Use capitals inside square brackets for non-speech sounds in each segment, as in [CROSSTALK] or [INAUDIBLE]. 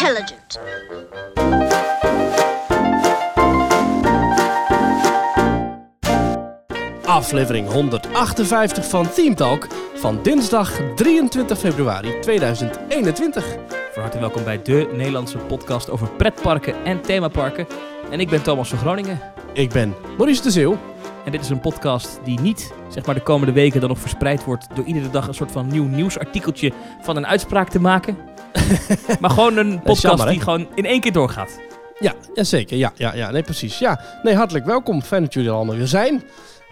intelligent. Aflevering 158 van Team Talk van dinsdag 23 februari 2021. Van harte welkom bij de Nederlandse podcast over pretparken en themaparken. En ik ben Thomas van Groningen. Ik ben Maurice de Zeeuw. En dit is een podcast die niet, zeg maar de komende weken dan nog verspreid wordt door iedere dag een soort van nieuw nieuwsartikeltje van een uitspraak te maken. [LAUGHS] maar gewoon een podcast jammer, die gewoon in één keer doorgaat. Ja, jazeker. Ja, ja, ja, nee, precies. Ja, nee, hartelijk welkom. Fijn dat jullie er allemaal weer zijn.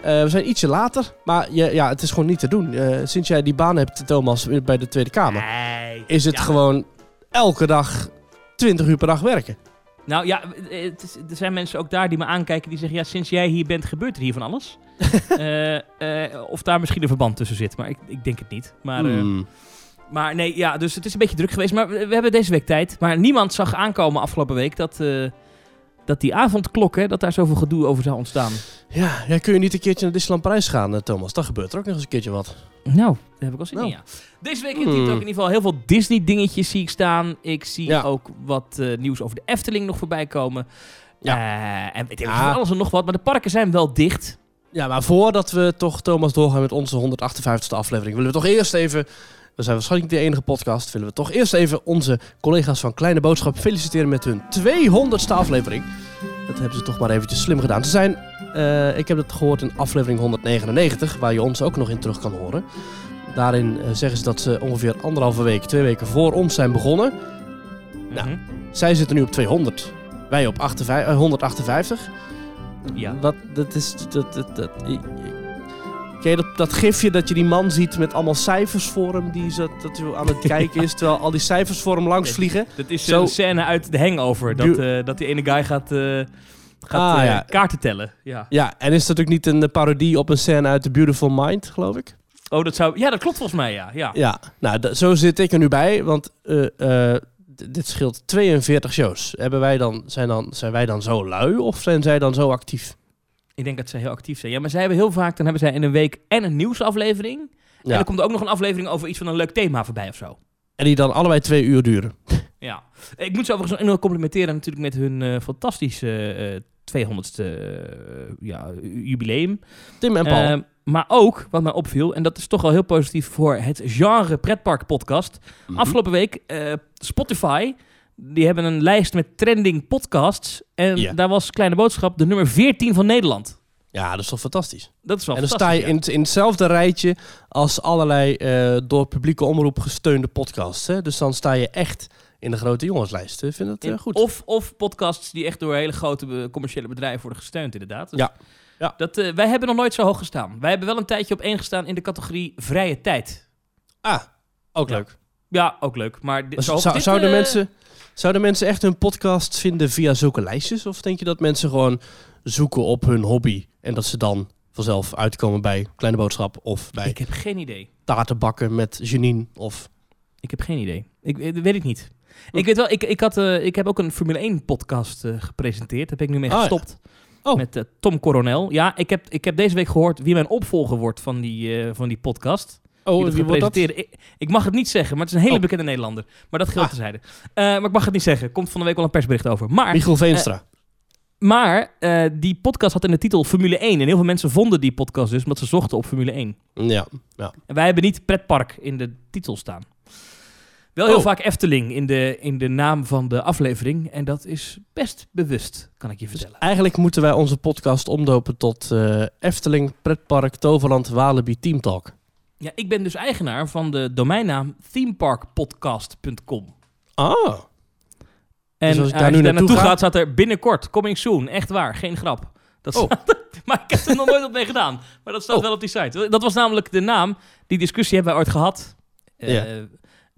Eh, we zijn ietsje later, maar je, ja, het is gewoon niet te doen. Eh, sinds jij die baan hebt, Thomas, bij de Tweede Kamer, Nee. is het Ja. gewoon elke dag 20 uur per dag werken. Nou ja, eh, het is- er zijn mensen ook daar die me aankijken die zeggen... ja, sinds jij hier bent gebeurt er hier van alles. [LAUGHS] Of daar misschien een verband tussen zit, maar ik, ik denk het niet. Maar, Hmm. Maar nee, ja, dus het is een beetje druk geweest. Maar we, hebben deze week tijd. Maar niemand zag aankomen afgelopen week dat, eh, dat die avondklok, hè, dat daar zoveel gedoe over zou ontstaan. Ja, ja, kun je niet een keertje naar Disneyland Parijs gaan, eh, Thomas? Dan gebeurt er ook nog eens een keertje wat. Nou, daar heb ik al zin Nou. in, ja. Deze week in Hmm. In ieder geval heel veel Disney-dingetjes zie ik staan. Ik zie Ja. ook wat eh, nieuws over de Efteling nog voorbij komen. Ja. En ik, Ja. van alles en nog wat. Maar de parken zijn wel dicht. Ja, maar voordat we toch, Thomas, doorgaan met onze 158e aflevering, willen we toch eerst even, we zijn waarschijnlijk niet de enige podcast, willen we toch eerst even onze collega's van Kleine Boodschap feliciteren met hun 200ste aflevering. Dat hebben ze toch maar eventjes slim gedaan. Ze zijn, eh, ik heb het gehoord in aflevering 199, waar je ons ook nog in terug kan horen. Daarin eh, zeggen ze dat ze ongeveer anderhalve week, twee weken voor ons zijn begonnen. Nou. Mhm. Zij zitten nu op 200, wij op 58, eh, 158. Ja. Wat, dat is... Dat, dat, dat, Ken dat, dat gifje dat je die man ziet met allemaal cijfers voor hem, die zo, dat hij aan het [LAUGHS] kijken is, terwijl al die cijfers voor hem langs vliegen? Dat is Zo- een scène uit The Hangover. Dat, eh, dat die ene guy gaat, eh, gaat Ah, eh, ja. kaarten tellen. Ja. Ja, en is dat ook niet een parodie op een scène uit The Beautiful Mind, geloof ik? Oh, dat zou... Ja, dat klopt volgens mij, ja. ja. Ja, nou, zo zit ik er nu bij, want dit scheelt 42 shows. Hebben wij dan, zijn, dan, zijn wij dan zo lui of zijn zij dan zo actief? Ik denk dat ze heel actief zijn. Ja, maar zij hebben heel vaak... Dan hebben zij in een week en een nieuwsaflevering. En Ja. dan komt er ook nog een aflevering over iets van een leuk thema voorbij of zo. En die dan allebei twee uur duren. [LAUGHS] Ja. Ik moet ze overigens enorm complimenteren natuurlijk met hun eh, fantastische eh 200ste eh, ja, jubileum. Tim en Paul. Eh, maar ook, wat mij opviel, en dat is toch wel heel positief voor het genre pretpark podcast. Mhm. Afgelopen week, eh, Spotify, die hebben een lijst met trending podcasts. En Ja. daar was Kleine Boodschap de nummer 14 van Nederland. Ja, dat is toch fantastisch? Dat is wel en dan sta je in, het- in hetzelfde rijtje als allerlei eh, door publieke omroep gesteunde podcasts. Hè? Dus dan sta je echt in de grote jongenslijst. Ik vind ja. eh, goed. Of, of podcasts die echt door hele grote eh, commerciële bedrijven worden gesteund, inderdaad. Dus Ja. Ja. Dat, eh, wij hebben nog nooit zo hoog gestaan. Wij hebben wel een tijdje op één gestaan in de categorie vrije tijd. Ah, ook Ja. leuk. Ja, ook leuk. Maar zo zou- dit, zouden, eh, mensen, zouden mensen echt hun podcast vinden via zulke lijstjes? Of denk je dat mensen gewoon zoeken op hun hobby en dat ze dan vanzelf uitkomen bij Kleine Boodschap of bij Ik heb geen idee. taartenbakken met Janine of... Ik heb geen idee. Ik, eh, weet ik niet. Ik weet wel, ik, ik, had, eh, ik heb ook een Formule 1 podcast eh, gepresenteerd. Daar ben ik nu mee ja. gestopt. Oh. Met Tom Coronel. Ja, ik heb, ik heb deze week gehoord wie mijn opvolger wordt van die, van die podcast. Oh, die wie wordt dat? Ik, ik mag het niet zeggen, maar het is een hele Oh. bekende Nederlander. Maar dat geldt Ah. terzijde. Eh maar ik mag het niet zeggen. Komt van de week wel een persbericht over. Maar, Michiel Veenstra. maar eh, die podcast had in de titel Formule 1. En heel veel mensen vonden die podcast dus omdat ze zochten op Formule 1. ja, ja. En wij hebben niet pretpark in de titel staan. Wel heel Oh. vaak Efteling in de, in de naam van de aflevering. En dat is best bewust, kan ik je Dus vertellen. eigenlijk moeten wij onze podcast omdopen tot eh, Efteling, Pretpark, Toverland, Walibi, Team Talk. Ja, ik ben dus eigenaar van de domeinnaam themeparkpodcast.com. Ah, En Dus als ik eh, daar nu je naartoe naartoe ga- gaat, staat er binnenkort, coming soon. Echt waar, geen grap. Dat Oh. staat [LAUGHS] maar ik heb er nog nooit op mee gedaan. Maar dat staat Oh. wel op die site. Dat was namelijk de naam. Die discussie hebben wij ooit gehad. eh.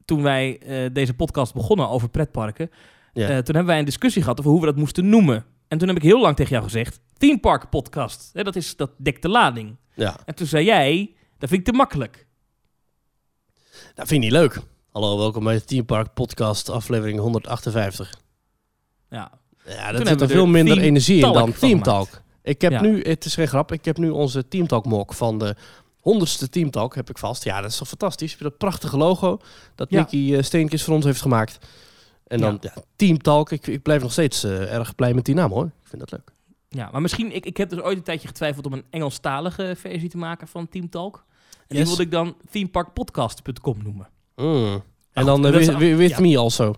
Toen wij eh, deze podcast begonnen over pretparken. Toen hebben wij een discussie gehad over hoe we dat moesten noemen. En toen heb ik heel lang tegen jou gezegd... Theme Park Podcast. Hè, dat, is, dat dekt de lading. ja. En toen zei jij... Dat vind ik te makkelijk. Dat vind ik niet leuk. Hallo, welkom bij de Team Park podcast, aflevering 158. Ja. Ja, dat zit er veel minder energie in Talk dan van Team gemaakt. Talk. Ik heb Ja. nu, het is geen grap, ik heb nu onze Team Talk mock van de honderdste Team Talk, heb ik vast. Ja, dat is toch fantastisch. Dat prachtige logo dat Ja. Nicky eh, Steenkes voor ons heeft gemaakt. En dan ja. Team Talk. Ik, ik blijf nog steeds eh, erg blij met die naam hoor. Ik vind dat leuk. Ja, maar misschien, ik, ik heb dus ooit een tijdje getwijfeld om een Engelstalige versie te maken van Team En die Yes. wilde ik dan themeparkpodcast.com noemen. Mm. En dan eh, is with, with- with ja. me also.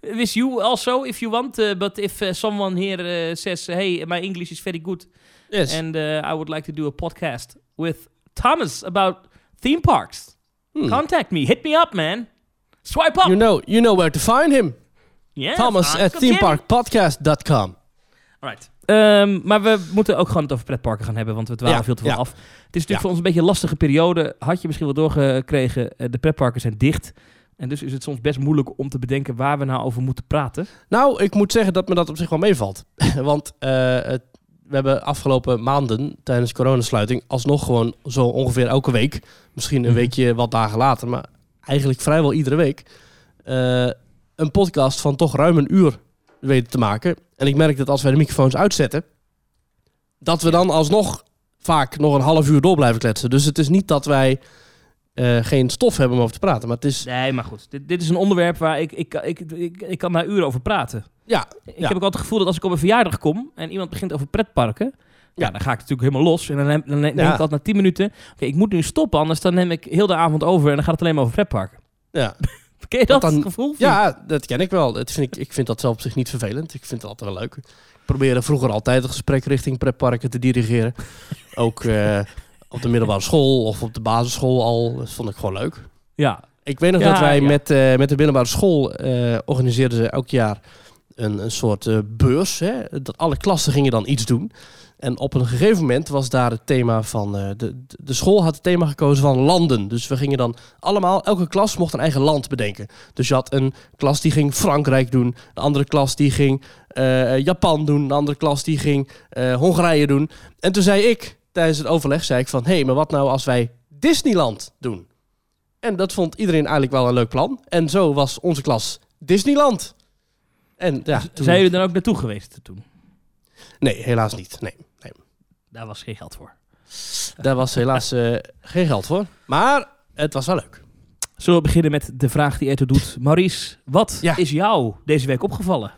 With you also, if you want. uh, but if uh, someone here uh, says, hey, my English is very good. Yes. And uh, I would like to do a podcast with Thomas about theme parks. Hmm. Contact me. Hit me up, man. Swipe up. You know, you know where to find him. Yeah, Thomas at got him. themeparkpodcast.com. Ehm, maar we moeten ook gewoon het over pretparken gaan hebben, want we dwalen Ja, veel te veel ja. af. Het is natuurlijk Ja. voor ons een beetje een lastige periode. Had je misschien wel doorgekregen, eh, de pretparken zijn dicht. En dus is het soms best moeilijk om te bedenken waar we nou over moeten praten. Nou, ik moet zeggen dat me dat op zich wel meevalt. [LAUGHS] Want eh, we hebben afgelopen maanden tijdens de coronasluiting alsnog gewoon zo ongeveer elke week, misschien een Mhm. weekje wat dagen later, maar eigenlijk vrijwel iedere week, eh, een podcast van toch ruim een uur weten te maken. En ik merk dat als wij de microfoons uitzetten, dat we dan alsnog vaak nog een half uur door blijven kletsen. Dus het is niet dat wij eh, geen stof hebben om over te praten, maar het is... Nee, maar goed. Dit, dit is een onderwerp waar ik, ik, ik, ik, ik kan daar uren over praten. Ja, Ik Ja. heb ook altijd het gevoel dat als ik op een verjaardag kom en iemand begint over pretparken, ja, Ja. dan ga ik natuurlijk helemaal los. En dan, neem- dan neem Ja. ik altijd na 10 minuten, oké, ik moet nu stoppen, anders dan neem ik heel de avond over en dan gaat het alleen maar over pretparken. ja. [LAUGHS] Ken je dat, dan- gevoel? Ja, dat ken ik wel. Dat vind ik, ik vind dat zelf op zich niet vervelend. Ik vind het altijd wel leuk. Ik probeerde vroeger altijd een gesprek richting pretparken te dirigeren. Ook eh, op de middelbare school of op de basisschool al. Dat vond ik gewoon leuk. Ja, Ik weet nog Ja, dat wij ja. met, eh, met de middelbare school eh, organiseerden ze elk jaar een, een soort beurs. Hè? Dat alle klassen gingen dan iets doen. En op een gegeven moment was daar het thema van... eh, de, de school had het thema gekozen van landen. Dus we gingen dan allemaal... Elke klas mocht een eigen land bedenken. Dus je had een klas die ging Frankrijk doen. De andere klas die ging eh, Japan doen. De andere klas die ging eh, Hongarije doen. En toen zei ik, tijdens het overleg, zei ik van... Hé, hey, maar wat nou als wij Disneyland doen? En dat vond iedereen eigenlijk wel een leuk plan. En zo was onze klas Disneyland. En ja, toen... zijn jullie dan ook naartoe geweest toen? Nee, helaas niet. Nee, nee. Daar was geen geld voor. Daar was helaas eh, geen geld voor. Maar het was wel leuk. Zullen we beginnen met de vraag die Eto doet. Maurice, wat Ja. is jou deze week opgevallen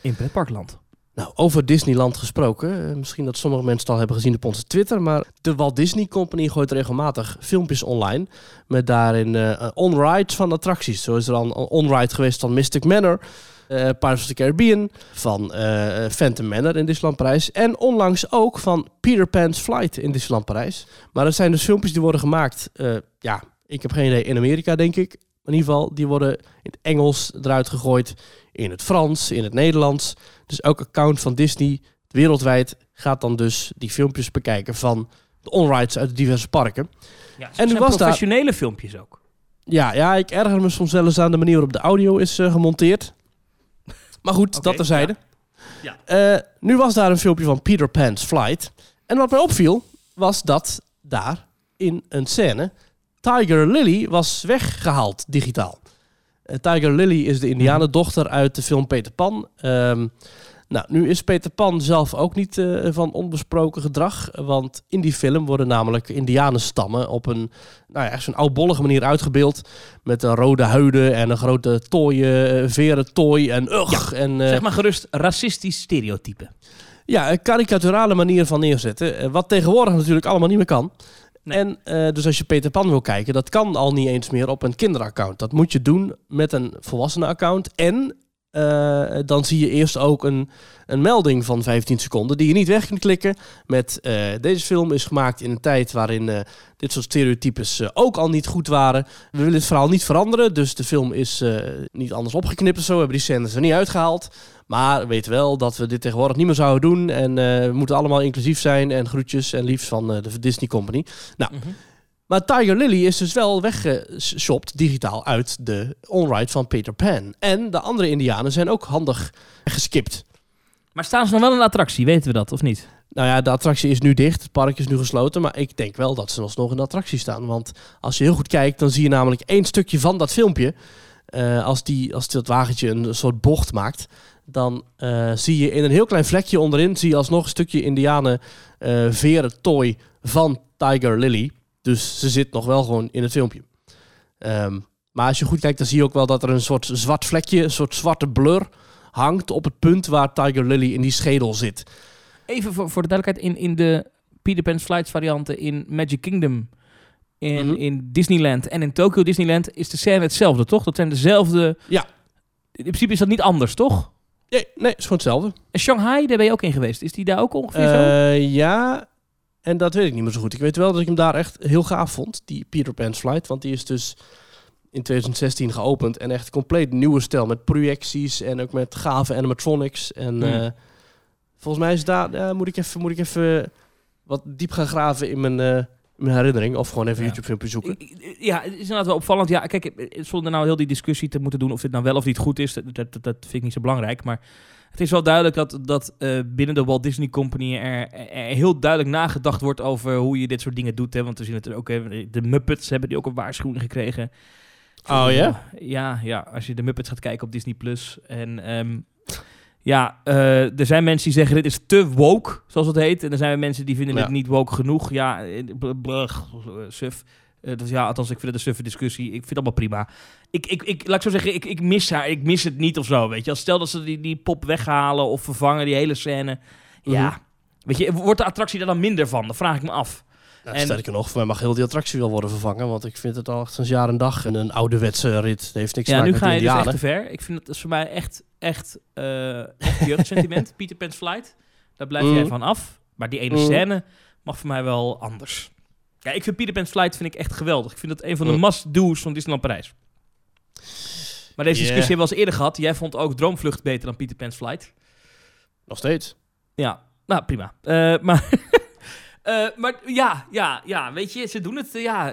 in pretparkland? Nou, over Disneyland gesproken. eh, misschien dat sommige mensen het al hebben gezien op onze Twitter. Maar de Walt Disney Company gooit regelmatig filmpjes online. Met daarin eh on-rides van attracties. Zo is er al een on-ride geweest van Mystic Manor. Eh Pirates of the Caribbean. Van eh, Phantom Manor in Disneyland Parijs. En onlangs ook van Peter Pan's Flight in Disneyland Parijs. Maar dat zijn dus filmpjes die worden gemaakt. eh, ja, ik heb geen idee. In Amerika denk ik. In ieder geval, die worden in het Engels eruit gegooid. In het Frans, in het Nederlands. Dus elk account van Disney wereldwijd gaat dan dus die filmpjes bekijken van de onrides uit de diverse parken. Ja, En nu was daar- professionele filmpjes ook. Ja, ja, ik erger me soms wel eens aan de manier waarop de audio is gemonteerd. Maar goed, dat terzijde. Ja. Eh, nu was daar een filmpje van Peter Pan's Flight. En wat mij opviel, was dat daar in een scène Tiger Lily was weggehaald digitaal. Eh, Tiger Lily is de indianendochter uit de film Peter Pan. Ehm, nou, nu is Peter Pan zelf ook niet eh, van onbesproken gedrag. Want in die film worden namelijk indianenstammen op een nou ja, echt zo'n oudbollige manier uitgebeeld. Met een rode huiden en een grote tooien, eh, veren tooi en ugh. En, eh, Zeg maar gerust racistisch stereotype. ja, een karikaturale manier van neerzetten. Wat tegenwoordig natuurlijk allemaal niet meer kan. Nee. En dus als je Peter Pan wil kijken, dat kan al niet eens meer op een kinderaccount. Dat moet je doen met een volwassenen-account. En eh, dan zie je eerst ook een, een melding van 15 seconden die je niet weg kunt klikken. Met eh, deze film is gemaakt in een tijd waarin eh, dit soort stereotypes ook al niet goed waren. We willen het verhaal niet veranderen, dus de film is niet anders opgeknipt of zo. We hebben die scènes er niet uitgehaald. Maar weet wel dat we dit tegenwoordig niet meer zouden doen. En we moeten allemaal inclusief zijn. En groetjes en liefs van de Disney Company. Nou, Mhm. Maar Tiger Lily is dus wel weggeshopt digitaal uit de onride van Peter Pan. En de andere indianen zijn ook handig geskipt. Maar staan ze nog wel in de attractie, weten we dat of niet? Nou ja, de attractie is nu dicht, het park is nu gesloten, maar ik denk wel dat ze alsnog in de attractie staan. Want als je heel goed kijkt, dan zie je namelijk één stukje van dat filmpje. Eh, als, die, als dat wagentje een soort bocht maakt, dan eh, zie je in een heel klein vlekje onderin, zie je alsnog een stukje indianen eh veren tooi van Tiger Lily. Dus ze zit nog wel gewoon in het filmpje. Ehm, Maar als je goed kijkt, dan zie je ook wel dat er een soort zwart vlekje, een soort zwarte blur hangt op het punt waar Tiger Lily in die schedel zit. Even voor, voor de duidelijkheid, in, in de Peter Pan Flights varianten in Magic Kingdom, in, Mhm. in Disneyland en in Tokyo Disneyland is de scène hetzelfde, toch? Dat zijn dezelfde... Ja. In principe is dat niet anders, toch? Nee, nee, is gewoon hetzelfde. En Shanghai, daar ben je ook in geweest. Is die daar ook ongeveer zo? Eh, ja, en dat weet ik niet meer zo goed. Ik weet wel dat ik hem daar echt heel gaaf vond, die Peter Pan's Flight. Want die is dus in 2016 geopend en echt compleet nieuwe stijl. Met projecties en ook met gave animatronics. En Hmm. eh, volgens mij is daar, moet, ik even, moet ik even wat diep gaan graven in mijn, eh, mijn herinnering. Of gewoon even Ja. YouTube filmpje zoeken. Ja, het is inderdaad wel opvallend. Ja, kijk, eh, zonder nou heel die discussie te moeten doen of dit nou wel of niet goed is, dat, dat, dat vind ik niet zo belangrijk. Maar het is wel duidelijk dat, dat eh, binnen de Walt Disney Company er, er heel duidelijk nagedacht wordt over hoe je dit soort dingen doet. Hè? Want we zien het er ook, hè, de Muppets hebben die ook een waarschuwing gekregen. Oh ja? Ja, ja, als je de Muppets gaat kijken op Disney Plus. En ehm, ja, eh, er zijn mensen die zeggen dit is te woke, zoals het heet. En er zijn mensen die vinden Ja. het niet woke genoeg. Ja, eh, bl- blug, suf. Dus ja, althans, ik vind het een suffe discussie. Ik vind het allemaal prima. Ik, ik, ik, laat ik zo zeggen, ik, ik mis haar. Ik mis het niet of zo, weet je. Als stel dat ze die, die pop weghalen of vervangen, die hele scène. Ja, Mhm. weet je, wordt de attractie daar dan minder van? Dat vraag ik me af. Nou, En- sterker nog, voor mij mag heel die attractie wel worden vervangen. Want ik vind het al sinds jaar en dag een, een ouderwetse rit. Het heeft niks te Ja, maken nu ga je dus echt te ver. Ik vind het is voor mij echt, echt, eh echt jeugdsentiment. [LAUGHS] Peter Pan's Flight. Daar blijf jij Mm. van af. Maar die ene Mm. scène mag voor mij wel anders. Ja, ik vind Peter Pan's Flight vind ik echt geweldig. Ik vind dat een van de must-do's van Disneyland Parijs. Maar deze discussie hebben we al eens eerder gehad. Jij vond ook Droomvlucht beter dan Peter Pan's Flight. Nog steeds. Ja, nou prima. Eh, maar, [LAUGHS] eh, maar ja, ja, ja, weet je, ze doen het. eh, ja,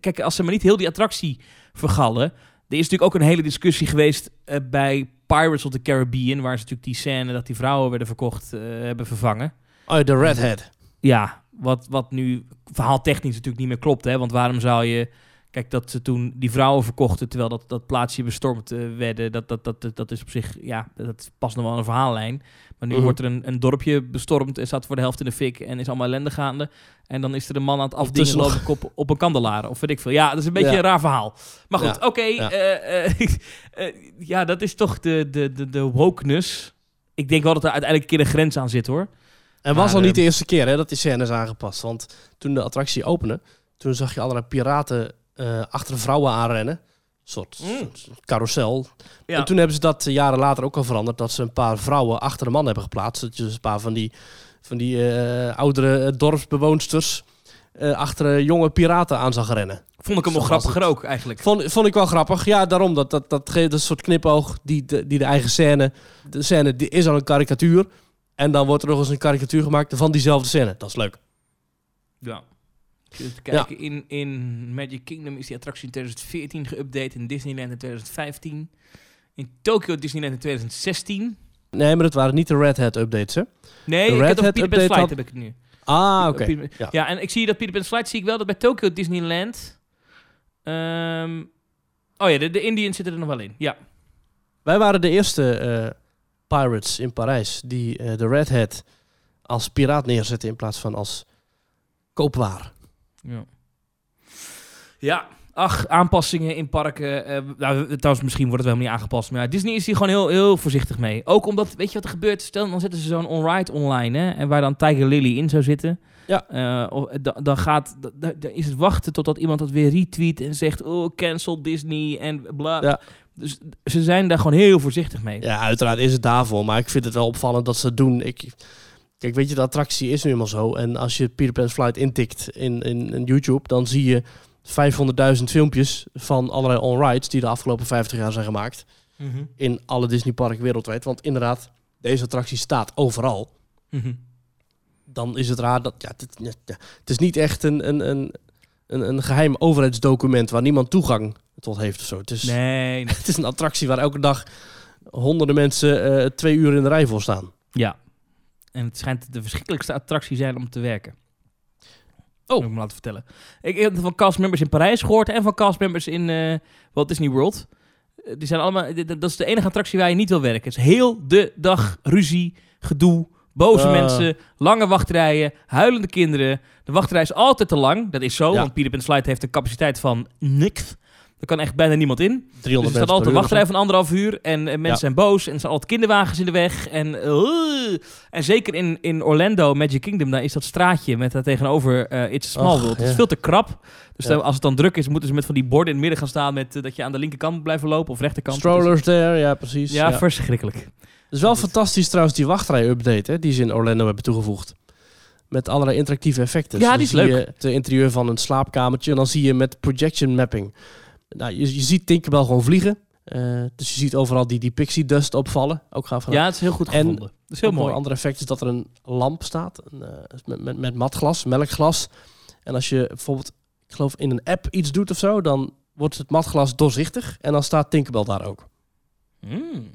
kijk, als ze maar niet heel die attractie vergallen. Er is natuurlijk ook een hele discussie geweest bij Pirates of the Caribbean, waar ze natuurlijk die scène dat die vrouwen werden verkocht hebben vervangen. Oh, de Redhead. Ja, wat, wat nu verhaaltechnisch natuurlijk niet meer klopt, hè? Want waarom zou je... Kijk, dat ze toen die vrouwen verkochten terwijl dat, dat plaatsje bestormd eh, werden, dat, dat, dat, dat is op zich, ja, dat past nog wel een verhaallijn. Maar nu Mhm. wordt er een, een dorpje bestormd en staat voor de helft in de fik en is allemaal ellende gaande. En dan is er een man aan het afdingen ik, op, op een kandelaar, of weet ik veel. Ja, dat is een beetje Ja. een raar verhaal. Maar goed, Ja. oké. Ja. eh, [LAUGHS] eh, ja, dat is toch de, de, de, de wokeness. Ik denk wel dat er uiteindelijk een keer een grens aan zit, hoor. En was Maar, al niet de eerste keer hè, dat die scène is aangepast. Want toen de attractie opende, toen zag je allerlei piraten eh, achter vrouwen aanrennen. Een soort, Mm. soort carousel. Ja. En toen hebben ze dat eh, jaren later ook al veranderd. Dat ze een paar vrouwen achter de man hebben geplaatst. Dat je dus een paar van die, van die eh, oudere dorpsbewoonsters achter jonge piraten aan zag rennen. Vond ik hem wel grappiger het. ook, eigenlijk. Vond, vond ik wel grappig. Ja, daarom. Dat, dat, dat geeft een soort knipoog die die de eigen scène... De scène die is al een karikatuur. En dan wordt er nog eens een karikatuur gemaakt van diezelfde scène. Dat is leuk. Ja. Even kijken, in, in Magic Kingdom is die attractie in 2014 geüpdate, in Disneyland in 2015, in Tokyo Disneyland in 2016. Nee, maar dat waren niet de Red Hat updates, hè? Nee, De ik Red over Hat Peter Pan's update Flight had- heb ik het nu. Ah, oké. Ja. Ja, en ik zie dat Peter Pan's Flight zie ik wel dat bij Tokyo Disneyland. ehm, oh ja, de, de Indians zitten er nog wel in. Ja. Wij waren de eerste eh, pirates in Parijs die eh, de Red Hat als piraat neerzetten in plaats van als koopwaar. Ja. Ja, ach, aanpassingen in parken. eh, nou, trouwens, misschien wordt het wel niet aangepast. Maar ja, Disney is hier gewoon heel, heel voorzichtig mee. Ook omdat, weet je wat er gebeurt? Stel, dan zetten ze zo'n on-ride online, hè. En waar dan Tiger Lily in zou zitten. Ja. Eh, dan gaat, dan is het wachten totdat iemand dat weer retweet en zegt, oh, cancel Disney en bla. Ja. Dus ze zijn daar gewoon heel voorzichtig mee. Ja, uiteraard is het daarvoor, maar ik vind het wel opvallend dat ze het doen. Ik, kijk, weet je, de attractie is nu eenmaal zo. En als je Peter Pan's Flight intikt in, in, in YouTube, dan zie je 500.000 filmpjes van allerlei on-rides die de afgelopen 50 jaar zijn gemaakt. Mhm. In alle Disneyparken wereldwijd. Want inderdaad, deze attractie staat overal. Mhm. dan is het raar dat. Ja, het, ja, het is niet echt een, een, een, een, een geheim overheidsdocument waar niemand toegang tot heeft of zo. Het is, Nee, [LAUGHS] nee. het is een attractie waar elke dag honderden mensen eh, twee uur in de rij voor staan. Ja. En het schijnt de verschrikkelijkste attractie zijn om te werken. Oh. Moet ik me laten vertellen. Ik heb van castmembers in Parijs gehoord en van castmembers in Walt Disney World. Eh, Die zijn allemaal, dat is de enige attractie waar je niet wil werken. Het is heel de dag ruzie, gedoe, boze Ah. mensen, lange wachtrijen, huilende kinderen. De wachtrij is altijd te lang. Dat is zo, Ja. want Peter Pan's Flight heeft een capaciteit van niks. Er kan echt bijna niemand in. 300 Dus er staat altijd een wachtrij van anderhalf uur. En, en mensen Ja. zijn boos. En er staan altijd kinderwagens in de weg. En, eh, en zeker in, in Orlando, Magic Kingdom, daar is dat straatje met daar tegenover eh It's Small World. Het is veel te krap. Dus Ja. als het dan druk is, moeten ze met van die borden in het midden gaan staan. Met, eh, dat je aan de linkerkant blijven lopen of rechterkant. Strollers there, ja precies. Ja, verschrikkelijk. Het is wel fantastisch trouwens die wachtrij-update hè, die ze in Orlando hebben toegevoegd. Met allerlei interactieve effecten. Ja, Dan die is zie leuk. je het interieur van een slaapkamertje en dan zie je met projection mapping. Nou, je, je ziet Tinkerbell gewoon vliegen. Eh, dus je ziet overal die, die pixie dust opvallen. Ook gaaf gedaan. Ja, het is heel goed En gevonden. Dat is heel mooi. Een ander effect is dat er een lamp staat een, eh, met, met, met matglas, melkglas. En als je bijvoorbeeld, ik geloof in een app iets doet of zo, dan wordt het matglas doorzichtig en dan staat Tinkerbell daar ook. Mm,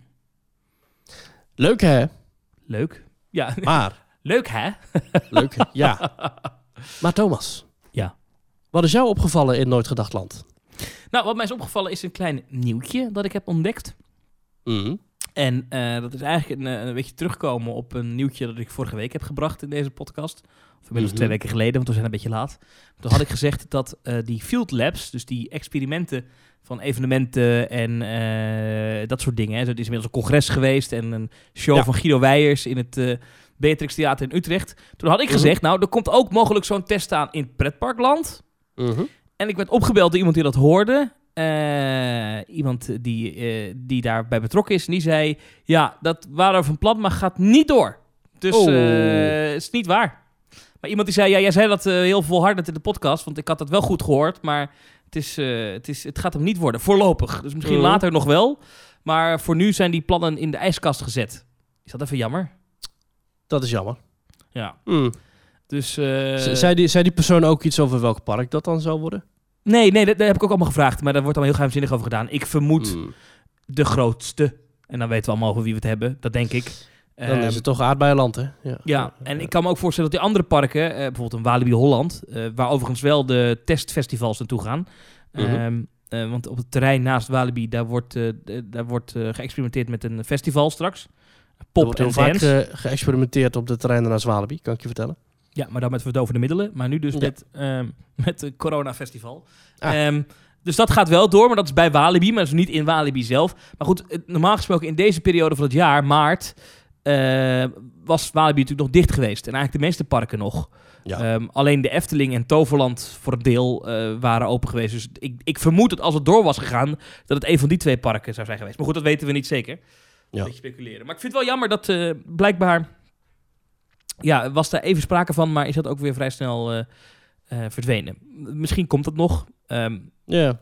Leuk hè? leuk. Ja, Maar, [LAUGHS] leuk hè? leuk? Ja. [LAUGHS] Maar Thomas. Ja. Wat is jou opgevallen in Nooit Gedacht Land? Nou, wat mij is opgevallen is een klein nieuwtje dat ik heb ontdekt. Mhm. En eh, dat is eigenlijk een, eh, een beetje terugkomen op een nieuwtje dat ik vorige week heb gebracht in deze podcast. Of inmiddels Mhm. twee weken geleden, want we zijn een beetje laat. Toen had ik gezegd dat eh, die field labs, dus die experimenten van evenementen en dat soort dingen. Hè. Er is inmiddels een congres geweest en een show Ja. van Guido Weijers in het Beatrix Theater in Utrecht. Toen had ik Mhm. gezegd, nou, er komt ook mogelijk zo'n test aan in het pretparkland. Mhm. En ik werd opgebeld door iemand die dat hoorde. Eh, iemand die, eh, die daarbij betrokken is. En die zei: Ja, dat waren we van plan, maar gaat niet door. Dus Oh. eh, het is niet waar. Maar iemand die zei: Ja, jij zei dat heel volhardend in de podcast. Want ik had dat wel goed gehoord. Maar het, is, het, is, het gaat hem niet worden. Voorlopig. Dus misschien Mhm. later nog wel. Maar voor nu zijn die plannen in de ijskast gezet. Is dat even jammer? Dat is jammer. Ja. Mm. Dus. eh, zei, die, zei die persoon ook iets over welk park dat dan zou worden? nee, nee, dat, dat heb ik ook allemaal gevraagd. Maar daar wordt dan heel geheimzinnig over gedaan. Ik vermoed. Mm. de grootste. En dan weten we allemaal over wie we het hebben. Dat denk ik. Dan Ehm, is het toch aardbeienland, hè? Ja. ja, en ik kan me ook voorstellen dat die andere parken, eh, bijvoorbeeld een Walibi Holland, eh, waar overigens wel de testfestivals naartoe gaan. Mhm. Ehm, eh, want op het terrein naast Walibi, daar wordt, daar wordt geëxperimenteerd met een festival straks. Pop wordt en heel vaak geëxperimenteerd op de terreinen naar Zwalibi, kan ik je vertellen. Ja, maar dan met verdovende middelen. Maar nu dus Ja. met, ehm [LAUGHS] met het Corona Festival. Ah. Ehm, dus dat gaat wel door, maar dat is bij Walibi, maar dat is niet in Walibi zelf. Maar goed, normaal gesproken in deze periode van het jaar, maart, eh, was Walibi natuurlijk nog dicht geweest. En eigenlijk de meeste parken nog. Ja. Ehm, alleen de Efteling en Toverland voor een deel eh, waren open geweest. Dus ik, ik vermoed dat als het door was gegaan, dat het een van die twee parken zou zijn geweest. Maar goed, dat weten we niet zeker. Ja. Een beetje speculeren. Maar ik vind het wel jammer dat eh, blijkbaar... Ja, was daar even sprake van, maar is dat ook weer vrij snel eh, eh, verdwenen. Misschien komt dat nog. Ehm, ja.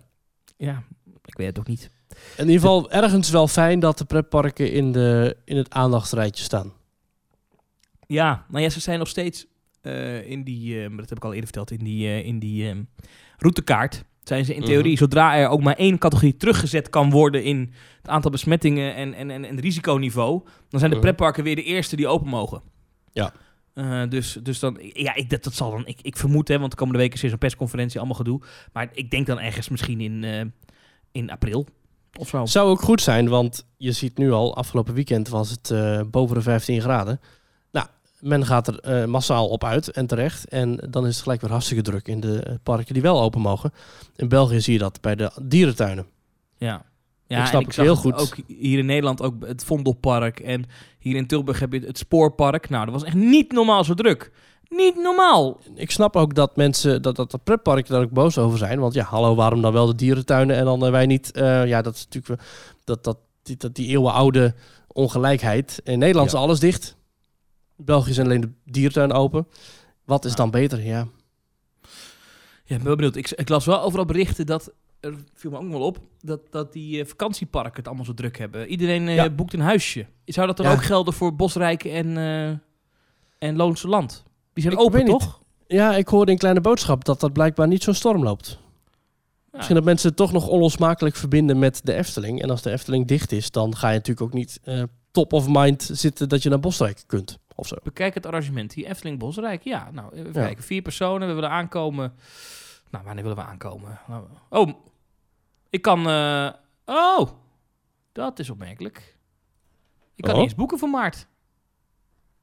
ja, ik weet het ook niet. In ieder geval ergens wel fijn dat de pretparken in, de, in het aandachtsrijtje staan. Ja, nou ja, ze zijn nog steeds eh, in die, maar dat heb ik al eerder verteld, in die, in die ehm, routekaart. Zijn ze in Mhm. theorie, zodra er ook maar één categorie teruggezet kan worden in het aantal besmettingen en, en, en, en risiconiveau, dan zijn de Mhm. pretparken weer de eerste die open mogen. Ja. Eh, dus, dus dan, ja, ik, dat, dat zal dan, ik, ik vermoed, hè, want de komende weken is er zo'n persconferentie, allemaal gedoe. Maar ik denk dan ergens misschien in, eh, in april of zo. Zou ook goed zijn, want je ziet nu al, afgelopen weekend was het eh, boven de 15 graden. Nou, men gaat er massaal op uit en terecht. En dan is het gelijk weer hartstikke druk in de parken die wel open mogen. In België zie je dat bij de dierentuinen. Ja. Ja, Ik snap en het heel goed. Ook hier in Nederland ook het Vondelpark. En hier in Tilburg heb je het Spoorpark. Nou, dat was echt niet normaal zo druk. Niet normaal. Ik snap ook dat mensen, dat, dat de pretparken daar ook boos over zijn. Want ja, hallo, waarom dan wel de dierentuinen en dan eh, wij niet? Eh, ja, dat is natuurlijk dat, dat, die, dat die eeuwenoude ongelijkheid. In Nederland Ja. is alles dicht. In België zijn alleen de dierentuinen open. Wat is dan beter? Ja. Ja, ik ben wel benieuwd. Ik, ik las wel overal berichten dat... Er viel me ook wel op dat, dat die eh, vakantieparken het allemaal zo druk hebben. Iedereen eh, Ja. boekt een huisje. Zou dat dan ook gelden voor Bosrijk en, eh en Loonse Land? Die zijn Ik open, niet. toch? ja, ik hoorde in Kleine Boodschap dat dat blijkbaar niet zo'n storm loopt. Misschien dat mensen het toch nog onlosmakelijk verbinden met de Efteling. En als de Efteling dicht is, dan ga je natuurlijk ook niet top of mind zitten dat je naar Bosrijk kunt. Of zo. Bekijk het arrangement. Die Efteling Bosrijk. Ja, nou, even Ja. kijken. Vier personen. We willen aankomen. Nou, wanneer willen we aankomen? Nou, oh, ik kan... eh, oh, dat is opmerkelijk. Ik kan Oh. eens boeken voor maart.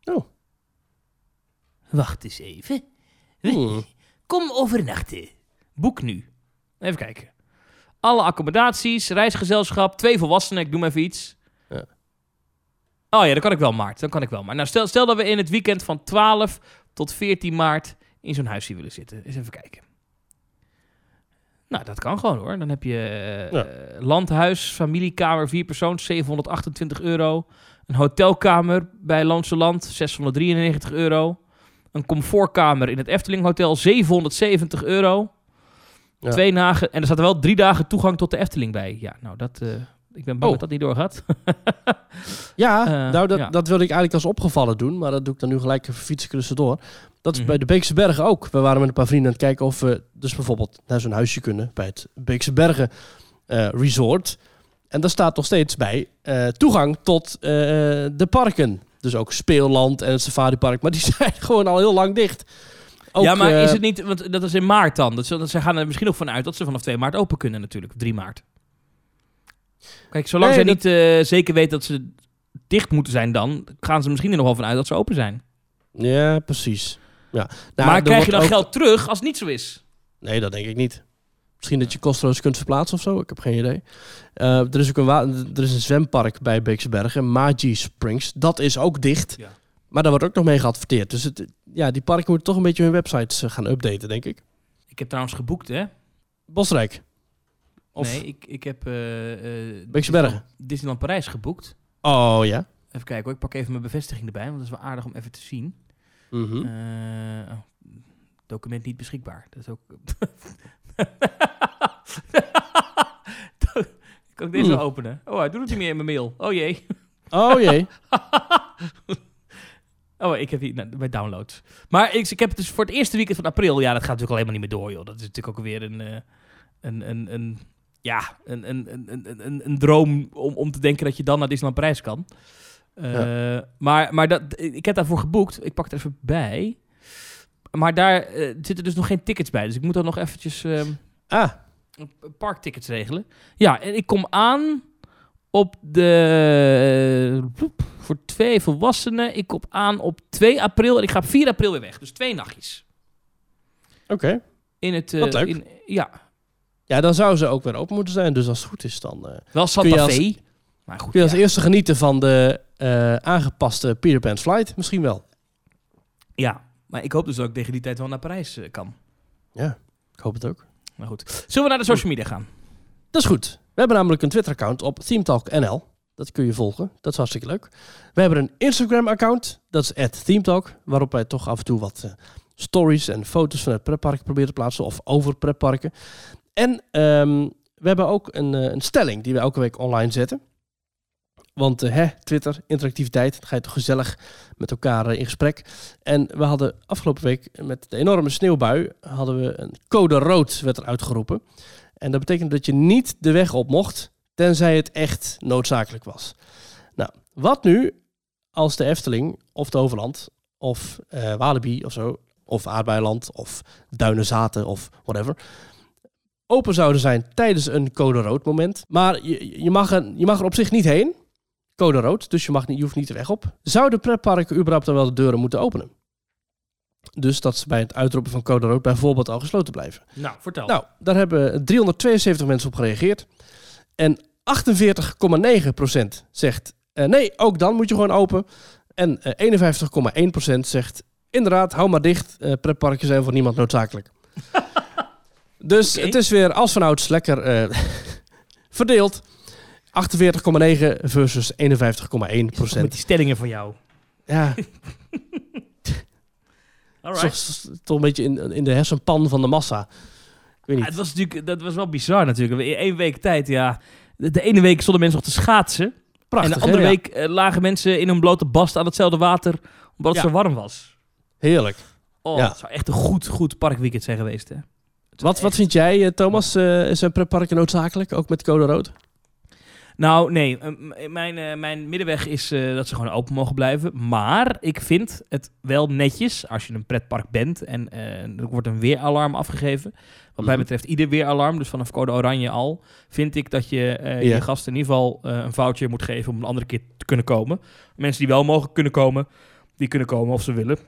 Oh. Wacht eens even. Hmm. Kom overnachten. Boek nu. Even kijken. Alle accommodaties, reisgezelschap, twee volwassenen, ik doe maar even iets. Ja. Oh ja, dan kan ik wel maart. Dan kan ik wel maar. Nou, stel, stel dat we in het weekend van 12 tot 14 maart in zo'n huisje willen zitten. Eens even kijken. Nou, dat kan gewoon hoor. Dan heb je eh, Ja. landhuis, familiekamer, vier persoons, 728 euro. Een hotelkamer bij Loonse Land, 693 euro. Een comfortkamer in het Efteling Hotel, 770 euro. Ja. Twee dagen, en er staat er wel drie dagen toegang tot de Efteling bij. Ja, nou, dat, eh, ik ben bang Oh. dat dat niet doorgaat. [LAUGHS] Ja, Eh, nou dat, ja. dat wilde ik eigenlijk als opgevallen doen, maar dat doe ik dan nu gelijk even fietsen tussendoor. Dat is Mhm. bij de Beekse Bergen ook. We waren met een paar vrienden aan het kijken of we dus bijvoorbeeld naar zo'n huisje kunnen bij het Beekse Bergen eh, Resort. En daar staat nog steeds bij eh, toegang tot de parken. Dus ook Speelland en het Safaripark, maar die [LAUGHS] zijn gewoon al heel lang dicht. Ook, ja, maar is het niet, want dat is in maart dan. Dat, ze- dat, ze gaan er misschien nog vanuit dat ze vanaf 2 maart open kunnen natuurlijk, of 3 maart. Kijk, zolang Nee, zij dat- niet eh, zeker weten dat ze dicht moeten zijn dan, gaan ze misschien er nog wel vanuit dat ze open zijn. Ja, precies. Ja. Nou, maar krijg je dan ook- geld terug als het niet zo is? Nee, dat denk ik niet. Misschien dat je kosteloos kunt verplaatsen of zo. Ik heb geen idee. Eh, er is ook een, er is een zwempark bij Beekse Bergen, Magi Springs. Dat is ook dicht. Ja. Maar daar wordt ook nog mee geadverteerd. Dus het, ja, die parken moeten toch een beetje hun websites eh, gaan updaten, denk ik. Ik heb trouwens geboekt, hè? Bosrijk. Of nee, ik, ik heb eh eh, Disneyland-. Disneyland Parijs geboekt. Oh ja. Even kijken hoor, ik pak even mijn bevestiging erbij, want dat is wel aardig om even te zien. Mhm. Eh, oh, document niet beschikbaar. Dat is ook. [LAUGHS] kan ik deze wel openen? Oh, hij doet het niet meer in mijn mail. Oh jee. Oh jee. [LAUGHS] Oh, ik heb hier nou, bij downloads. Maar ik, ik heb het dus voor het eerste weekend van april. Ja, dat gaat natuurlijk al helemaal niet meer door, joh. Dat is natuurlijk ook weer een. een, een, een ja, een, een, een, een, een, droom om, om te denken dat je dan naar Disneyland Parijs kan. Eh, Maar, maar dat, ik heb daarvoor geboekt. Ik pak er even bij. Maar daar eh, zitten dus nog geen tickets bij. Dus ik moet dan nog eventjes ehm, Ah, parktickets regelen. Ja, en ik kom aan op de... eh, voor twee volwassenen. Ik kom aan op 2 april en ik ga op 4 april weer weg. Dus twee nachtjes. oké. In het... Wat leuk. In, ja, Ja, dan zou ze ook weer open moeten zijn. Dus als het goed is, dan eh, wel Santa Fe. Maar goed, kun je als ja. eerste genieten van de eh, aangepaste Peter Pan's Flight. Misschien wel. ja, maar ik hoop dus dat ik tegen die tijd wel naar Parijs eh, kan. Ja, ik hoop het ook. Maar goed. Zullen we naar de social media gaan? Dat is goed. We hebben namelijk een Twitter-account op ThemeTalkNL. Dat kun je volgen. Dat is hartstikke leuk. We hebben een Instagram-account. Dat is @themetalk, waarop wij toch af en toe wat stories en foto's van het pretpark proberen te plaatsen of over pretparken. En ehm, we hebben ook een, eh, een stelling die we elke week online zetten. Want eh, hè, Twitter, interactiviteit, dan ga je toch gezellig met elkaar eh, in gesprek. En we hadden afgelopen week met de enorme sneeuwbui, hadden we een code rood werd er uitgeroepen. En dat betekent dat je niet de weg op mocht, tenzij het echt noodzakelijk was. Nou, wat nu als de Efteling of de Overland of eh Walibi of zo, of Aardbeiland of Duinenzaten of whatever, open zouden zijn tijdens een code rood moment. Maar je, je, mag er, je mag er op zich niet heen, code rood, dus je, mag niet, je hoeft niet de weg op. Zouden pretparken überhaupt dan wel de deuren moeten openen? Dus dat ze bij het uitroepen van code rood bijvoorbeeld al gesloten blijven. Nou, vertel. Nou, daar hebben 372 mensen op gereageerd. En 48,9% zegt eh, nee, ook dan moet je gewoon open. En eh 51,1% zegt inderdaad, hou maar dicht. eh pretparken zijn voor niemand noodzakelijk. Dus het is weer als vanouds lekker eh, [LAUGHS] verdeeld. 48,9 versus 51,1% Met die stellingen van jou. Ja, [LAUGHS] [LAUGHS] Alright. toch, een beetje in, in de hersenpan van de massa. Ik weet Ja, niet. het was natuurlijk, dat was wel bizar natuurlijk. In één week tijd, ja. De, de ene week stonden mensen nog te schaatsen. Prachtig, en de andere hè? Week eh, lagen mensen in hun blote bast aan hetzelfde water. Omdat het Ja. zo warm was. Heerlijk. Oh, Ja. het zou echt een goed, goed parkweekend zijn geweest, hè. Wat, wat vind jij, eh, Thomas? eh, is een pretparken noodzakelijk, ook met code rood? Nou, nee. eh, m- mijn, eh, mijn middenweg is dat ze gewoon open mogen blijven. Maar ik vind het wel netjes als je een pretpark bent en er wordt een weeralarm afgegeven. Wat mij Mhm. betreft ieder weeralarm, dus vanaf code oranje al, vind ik dat je Ja. je gasten in ieder geval een voucher moet geven om een andere keer te kunnen komen. Mensen die wel mogen kunnen komen, die kunnen komen of ze willen.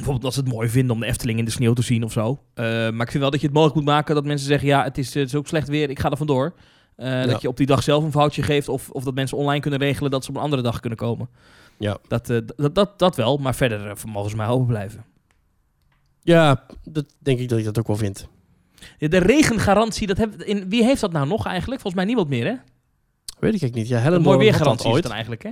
Bijvoorbeeld als ze het mooi vinden om de Efteling in de sneeuw te zien of zo. Eh, maar ik vind wel dat je het mogelijk moet maken dat mensen zeggen... ja, het is, het is ook slecht weer, ik ga er vandoor. Eh Ja. Dat je op die dag zelf een foutje geeft... Of, of dat mensen online kunnen regelen dat ze op een andere dag kunnen komen. Ja. Dat, eh, dat, dat, dat wel, maar verder eh, mogen ze mij open blijven. Ja, dat denk ik dat ik dat ook wel vind. Ja, De regengarantie, dat heb, in, wie heeft dat nou nog eigenlijk? Volgens mij niemand meer, hè? Weet ik eigenlijk niet. Ja, Helen mooi weergarantie dat is het ooit. dan eigenlijk, hè?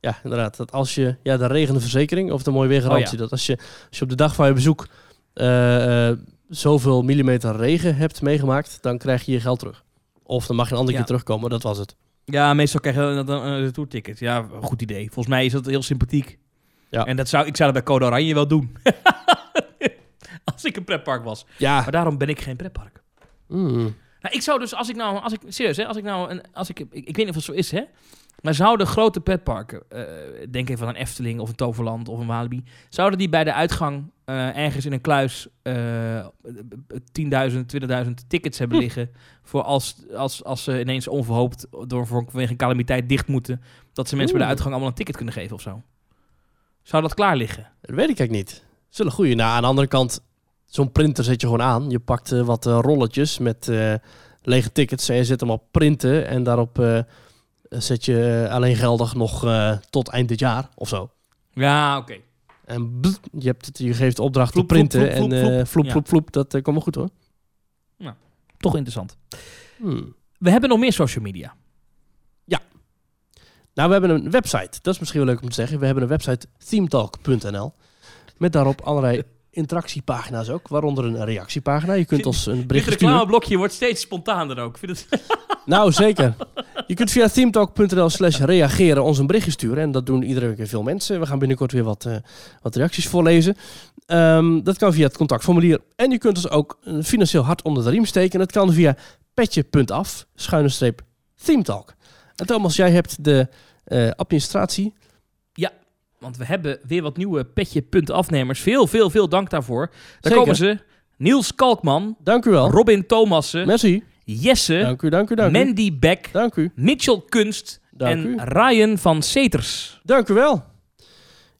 Ja, inderdaad. Dat als je, ja, de regende verzekering of de mooie weergarantie. Oh, ja. Dat als je, als je op de dag van je bezoek eh, eh, zoveel millimeter regen hebt meegemaakt, dan krijg je je geld terug. Of dan mag je een andere Ja. keer terugkomen, dat was het. Ja, meestal krijg je dan een, retourticket. Ja, goed idee. Volgens mij is dat heel sympathiek. Ja. En dat zou, ik zou dat bij Code Oranje wel doen. [LAUGHS] als ik een pretpark was. Ja. Maar daarom ben ik geen pretpark. Mm. Nou, ik zou dus, als ik nou, als ik, serieus hè, als ik nou, een, als ik, ik, ik weet niet of het zo is hè, maar zouden grote pretparken, eh, denk even aan een Efteling of een Toverland of een Walibi, zouden die bij de uitgang eh, ergens in een kluis eh 10.000, 20.000 tickets hebben Hm. liggen voor als, als, als ze ineens onverhoopt door vanwege een calamiteit dicht moeten, dat ze mensen bij de uitgang allemaal een ticket kunnen geven of zo? Zou dat klaar liggen? Dat weet ik eigenlijk niet. Zullen goeie. Nou, aan de andere kant, zo'n printer zet je gewoon aan. Je pakt eh, wat rolletjes met lege tickets en je zet hem op printen. En daarop zet je eh, alleen geldig nog eh, tot eind dit jaar of zo. Ja, oké. En bzz, je, hebt het, je geeft de opdracht Vloep, te printen vloep, vloep, en vloep, eh, vloep. vloep, Ja. vloep, vloep. Dat eh, komt wel goed hoor. Toch interessant. Hmm. We hebben nog meer social media. Nou, we hebben een website. Dat is misschien wel leuk om te zeggen. We hebben een website themetalk.nl. Met daarop allerlei interactiepagina's ook. Waaronder een reactiepagina. Je kunt ons een bericht sturen. reclameblokje wordt steeds spontaner ook. Vind het... [LAUGHS] Nou, zeker. Je kunt via themetalk.nl slash reageren ons een berichtje sturen. En dat doen iedere keer veel mensen. We gaan binnenkort weer wat, eh, wat reacties voorlezen. Ehm, dat kan via het contactformulier. En je kunt ons ook een financieel hart onder de riem steken. Dat kan via petje.af, schuine streep, themetalk. En Thomas, jij hebt de eh, administratie. Want we hebben weer wat nieuwe petje.afnemers. Veel, veel, veel dank daarvoor. Daar Zeker. komen ze. Niels Kalkman, Dank u wel. Robin Thomassen, Merci. Jesse, Dank u, dank u, dank u. Mandy Beck, Dank u. Mitchell Kunst Dank en u. Ryan van Seters. Dank u wel.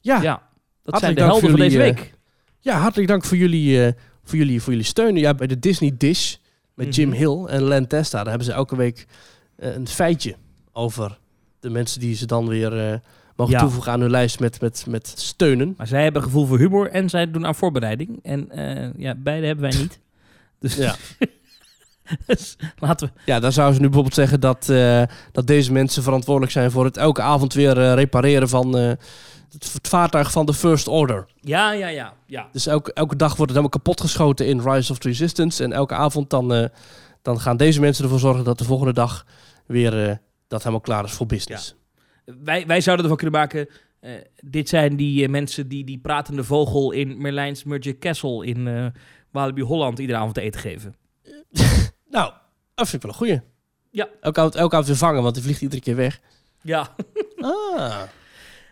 Ja, Ja, dat Hartelijk zijn de helden van deze week. Ja, hartelijk dank voor jullie, eh, voor jullie, voor jullie steun. Ja, bij de Disney Dish met Jim Mhm. Hill en Len Testa, daar hebben ze elke week eh, een feitje over de mensen die ze dan weer eh, mogen Ja. toevoegen aan hun lijst met, met, met steunen. Maar zij hebben gevoel voor humor en zij doen aan voorbereiding. En eh, ja, beide hebben wij niet. [LAUGHS] Dus, Ja. [LAUGHS] dus laten we... Ja, dan zouden ze nu bijvoorbeeld zeggen dat, eh, dat deze mensen verantwoordelijk zijn voor het elke avond weer eh, repareren van het, het vaartuig van de First Order. Ja, ja, ja. ja. Dus elke, elke dag wordt het helemaal kapot geschoten in Rise of the Resistance. En elke avond dan, dan gaan deze mensen ervoor zorgen dat de volgende dag weer dat helemaal klaar is voor business. Wij, wij zouden ervan kunnen maken... eh, dit zijn die eh, mensen die die pratende vogel in Merlijn's Magic Castle in eh Walibi Holland iedere avond te eten geven. [LAUGHS] Nou, dat vind ik wel een goeie. Ja. Elke avond, elke avond weer vangen, want die vliegt iedere keer weg. Ja. [LAUGHS] Ah.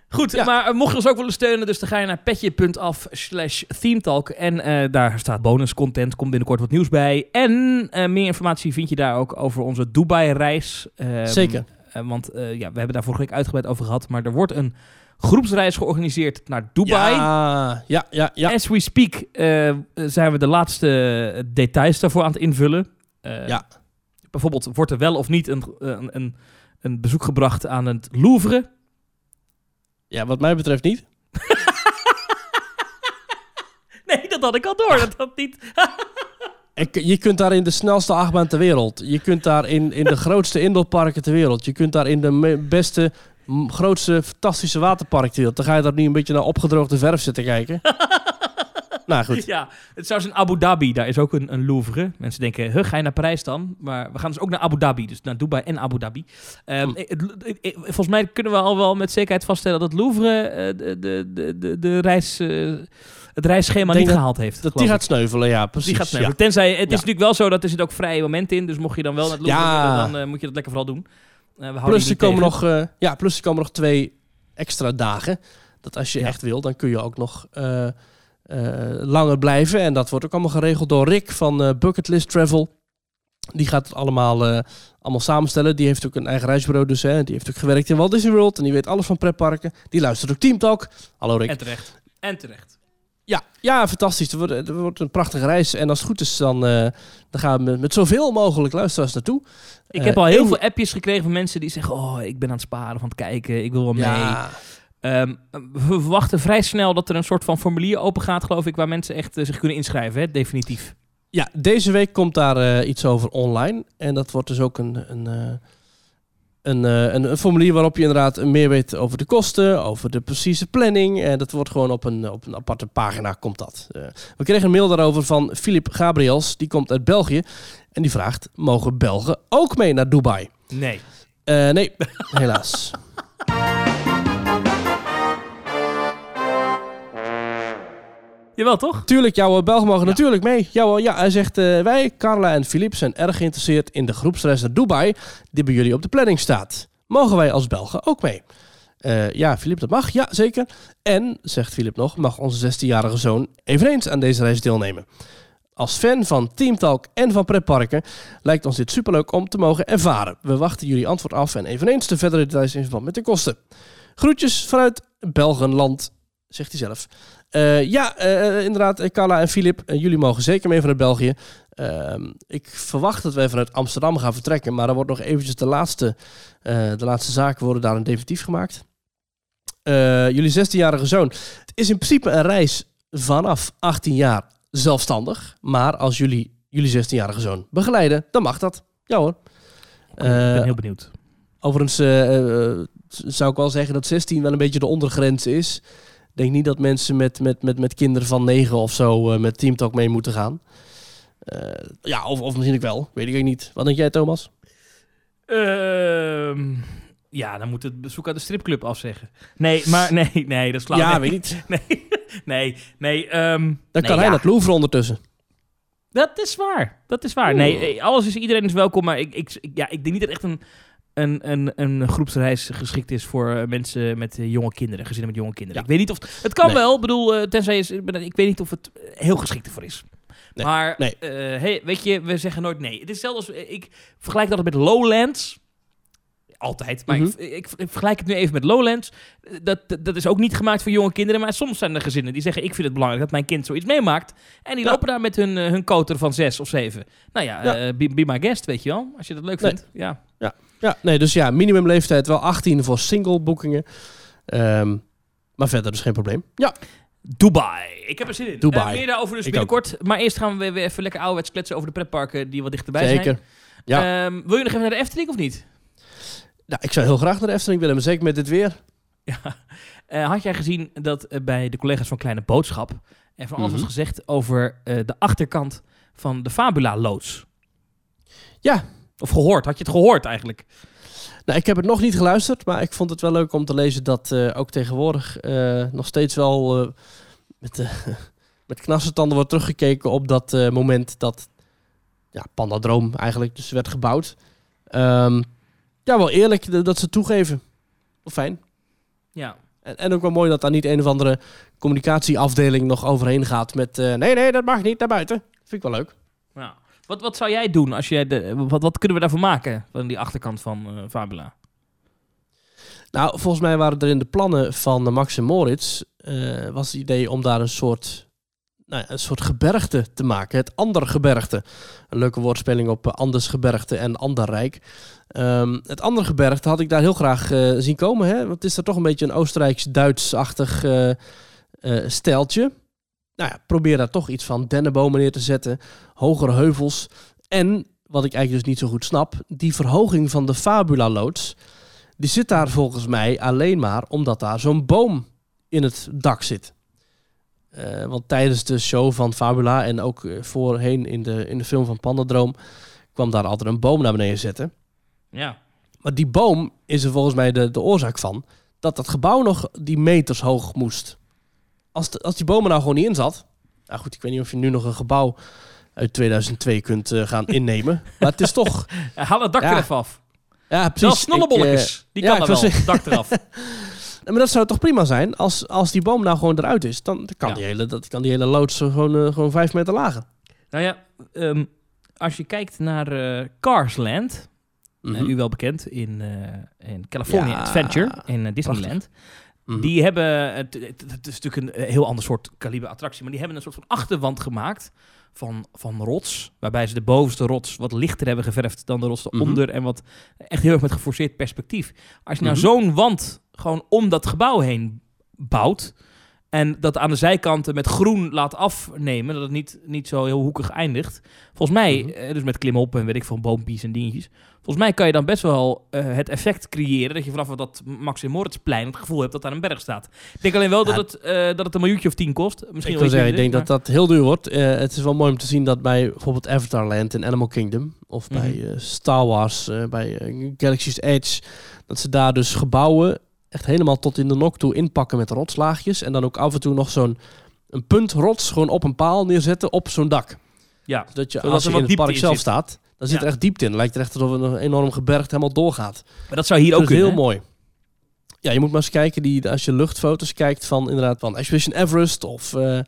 Goed, Ja. maar mocht je ons ook willen steunen, dus dan ga je naar petje.af slash themetalk. En daar staat bonus content, komt binnenkort wat nieuws bij. En meer informatie vind je daar ook over onze Dubai-reis. Ehm, Zeker. Eh, want eh, ja, we hebben daar vorige week uitgebreid over gehad. Maar er wordt een groepsreis georganiseerd naar Dubai. Ja, ja, ja, ja. As we speak eh, zijn we de laatste details daarvoor aan het invullen. Ja. Bijvoorbeeld, wordt er wel of niet een, een, een, een bezoek gebracht aan het Louvre? Ja, wat mij betreft niet. [LAUGHS] Nee, dat had ik al door. Dat had niet... [LAUGHS] Ik, je kunt daar in de snelste achtbaan ter wereld. Je kunt daar in, in de grootste indoorparken ter wereld. Je kunt daar in de beste, grootste, fantastische waterpark ter wereld. Dan ga je daar nu een beetje naar opgedroogde verf zitten kijken. [LAUGHS] nou goed. Ja, het zou zijn Abu Dhabi. Daar is ook een, een Louvre. Mensen denken, huh, ga je naar Parijs dan? Maar we gaan dus ook naar Abu Dhabi. Dus naar Dubai en Abu Dhabi. Ehm, Hm. het- het- het- volgens mij kunnen we al wel met zekerheid vaststellen dat het Louvre eh, de, de, de, de, de reis, eh, het reisschema niet dat- gehaald heeft. Dat die gaat sneuvelen, ja, precies. Die gaat sneuvelen. ja. Tenzij, het is natuurlijk wel zo dat er zit ook vrije momenten in. Dus mocht je dan wel naar het willen, dan eh, moet je dat lekker vooral doen. Eh, we houden Plus er, komen tegen. nog, eh, ja, plus er komen nog twee extra dagen. Dat als je echt wil, dan kun je ook nog langer blijven. En dat wordt ook allemaal geregeld door Rick van Bucketlist Travel. Die gaat het allemaal, allemaal samenstellen. Die heeft ook een eigen reisbureau dus. Hè. Die heeft ook gewerkt in Walt Disney World. En die weet alles van pretparken. Die luistert ook Team Talk. Hallo Rick. En terecht. En terecht. Ja, ja, fantastisch. Het wordt, het wordt een prachtige reis. En als het goed is, dan, eh, dan gaan we met, met zoveel mogelijk luisteraars naartoe. Ik Eh, heb al heel één- veel appjes gekregen van mensen die zeggen... Oh, ik ben aan het sparen van het kijken. Ik wil wel mee. Ja, Ehm, we verwachten vrij snel dat er een soort van formulier open gaat, geloof ik, waar mensen echt eh, zich kunnen inschrijven, hè? definitief. ja, deze week komt daar eh, iets over online. En dat wordt dus ook een, een, eh, een, eh, een, een formulier waarop je inderdaad meer weet over de kosten, over de precieze planning. En dat wordt gewoon op een, op een aparte pagina komt dat. Eh, we kregen een mail daarover van Philip Gabriels. Die komt uit België. En die vraagt, mogen Belgen ook mee naar Dubai? Nee. Eh, nee, [LAUGHS] helaas. Jawel, toch? Tuurlijk, jouw Belgen mogen Ja. natuurlijk mee. Jouw, ja, hij zegt, eh, wij, Carla en Filip, zijn erg geïnteresseerd in de groepsreis naar Dubai, die bij jullie op de planning staat. Mogen wij als Belgen ook mee? Eh, ja, Filip, dat mag. Ja, zeker. En, zegt Filip nog, mag onze 16-jarige zoon eveneens aan deze reis deelnemen. Als fan van Teamtalk en van pretparken lijkt ons dit superleuk om te mogen ervaren. We wachten jullie antwoord af en eveneens de verdere details in verband met de kosten. Groetjes vanuit Belgenland, zegt hij zelf. Eh, ja, eh, inderdaad, eh, Carla en Filip, jullie mogen zeker mee vanuit België. Ehm, ik verwacht dat wij vanuit Amsterdam gaan vertrekken, maar er wordt nog eventjes de laatste, de laatste zaken worden daar een definitief gemaakt. Jullie 16-jarige zoon. Het is in principe een reis vanaf 18 jaar zelfstandig, maar als jullie jullie 16-jarige zoon begeleiden, dan mag dat. Ja hoor. ik ben heel benieuwd. Overigens zou ik wel zeggen dat 16 wel een beetje de ondergrens is. Ik denk niet dat mensen met, met, met, met kinderen van 9 of zo eh, met Teamtalk mee moeten gaan. Eh, ja, of, of misschien ook wel. Weet ik ook niet. Wat denk jij, Thomas? Ehm, ja, dan moet het bezoek aan de stripclub afzeggen. Nee, maar nee, nee, dat is klaar. ja, nee, weet niet. [LAUGHS] Nee, nee, nee. ehm, Dan nee, kan hij ja. het Louvre ondertussen. Dat is waar. Dat is waar. Nee, eh, alles is iedereen is welkom, maar ik, ik, ik- ja, ik denk niet dat echt een, een, een, een groepsreis geschikt is voor eh, mensen met eh, jonge kinderen, gezinnen met jonge kinderen. Ja. Ik weet niet of het kan Nee. wel. Ik bedoel, eh, tenzij is, ik weet niet of het heel geschikt ervoor is. Nee, Maar nee. hey, weet je, we zeggen nooit nee. Het is als eh, ik vergelijk dat met Lowlands. Altijd, maar Mhm. ik, ik, ik vergelijk het nu even met Lowlands. Dat, dat, is ook niet gemaakt voor jonge kinderen, maar soms zijn er gezinnen die zeggen: Ik vind het belangrijk dat mijn kind zoiets meemaakt. En die Ja. lopen daar met hun, hun koter van zes of zeven. Nou ja, Ja. be, be my guest, weet je wel. Als je dat leuk vindt. Ja. Ja, nee, dus ja, minimumleeftijd wel 18 voor single boekingen. Ehm, maar verder dus geen probleem. Ja, Dubai. Ik heb er zin in. Dubai. Eh, meer daarover dus Ik binnenkort. Maar eerst gaan we weer, even lekker ouderwets kletsen over de pretparken die wat dichterbij zijn. zeker. Ja. Ehm, wil je nog even naar de Efteling of niet? Nou, ik zou heel graag naar de Efteling willen, maar zeker met dit weer. [LAUGHS] Ja. Eh, had jij gezien dat eh, bij de collega's van Kleine Boodschap er van alles Mhm. was gezegd over eh, de achterkant van de Fabula-loods? Ja. Of gehoord? Had je het gehoord eigenlijk? Nou, ik heb het nog niet geluisterd, maar ik vond het wel leuk om te lezen dat eh, ook tegenwoordig eh, nog steeds wel eh, met, [LAUGHS] met knarsetanden wordt teruggekeken op dat moment dat ja, Pandadroom eigenlijk dus werd gebouwd. Ehm, ja, wel eerlijk dat ze toegeven. Fijn. Ja. En, en ook wel mooi dat daar niet een of andere communicatieafdeling nog overheen gaat met... nee, nee, dat mag niet naar buiten. Vind ik wel leuk. Wat, wat zou jij doen als jij de, wat, wat kunnen we daarvan maken van die achterkant van eh, Fabula? Nou, volgens mij waren er in de plannen van Max en Moritz... eh, was het idee om daar een soort, nou een soort gebergte te maken. Het Andergebergte. Een leuke woordspeling op eh, Andersgebergte en Anderrijk. Ehm, het Andergebergte had ik daar heel graag zien komen. Hè? Want het is er toch een beetje een Oostenrijks-Duits-achtig stijltje. Nou ja, probeer daar toch iets van dennenbomen neer te zetten. Hogere heuvels. En, wat ik eigenlijk dus niet zo goed snap... die verhoging van de Fabula-loods... die zit daar volgens mij alleen maar omdat daar zo'n boom in het dak zit. Eh, want tijdens de show van Fabula en ook eh, voorheen in de, in de film van Pandadroom... kwam daar altijd een boom naar beneden zetten. Ja. Maar die boom is er volgens mij de, de oorzaak van... dat dat gebouw nog die meters hoog moest. Als, de, als die boom er nou gewoon niet in zat... Nou goed, ik weet niet of je nu nog een gebouw uit 2002 kunt eh, gaan innemen. [LAUGHS] maar het is toch... Eh, Haal het dak Ja. er even af. Ja, precies. snollebolletjes. Die ja, kan er wel. Dak eraf. [LAUGHS] Eh, maar dat zou toch prima zijn als, als die boom nou gewoon eruit is. Dan kan, die, hele, dat kan die hele loods gewoon, eh, gewoon vijf meter lager. nou ja, ehm, als je kijkt naar eh Carsland... Eh, u wel bekend in, eh, in California Ja. Adventure in eh, Disneyland. Mhm. Die hebben, het, het, is natuurlijk een heel ander soort kaliber attractie, maar die hebben een soort van achterwand gemaakt van, van rots. Waarbij ze de bovenste rots wat lichter hebben geverfd dan de rots Mhm. eronder. En wat echt heel erg met geforceerd perspectief. Als je nou Mhm. zo'n wand gewoon om dat gebouw heen bouwt. En dat aan de zijkanten met groen laat afnemen. Dat het niet, niet zo heel hoekig eindigt. Volgens mij, eh, dus met klimop en weet ik veel, boompjes en dingetjes. Volgens mij kan je dan best wel eh, het effect creëren. Dat je vanaf dat Max en Moritzplein het gevoel hebt dat daar een berg staat. Ik denk alleen wel dat, het, eh, dat het een miljoentje of tien kost. Misschien Ik wil zeggen, ik denk dat dat heel duur wordt. Eh, het is wel mooi om te zien dat bij bijvoorbeeld Avatarland in Animal Kingdom... of bij Mhm. eh, Star Wars, bij Galaxy's Edge... dat ze daar dus gebouwen echt helemaal tot in de nok toe inpakken met rotslaagjes... en dan ook af en toe nog zo'n een punt rots gewoon op een paal neerzetten op zo'n dak. Ja, Zodat je Zodat als je in het park zelf zit. staat... dan zit Ja. er echt diepte in. Lijkt er echt alsof een enorm gebergte helemaal doorgaat. maar dat zou hier ook dat is kunnen. heel hè? mooi. Ja, je moet maar eens kijken die, als je luchtfoto's kijkt van inderdaad van Expedition Everest of, eh,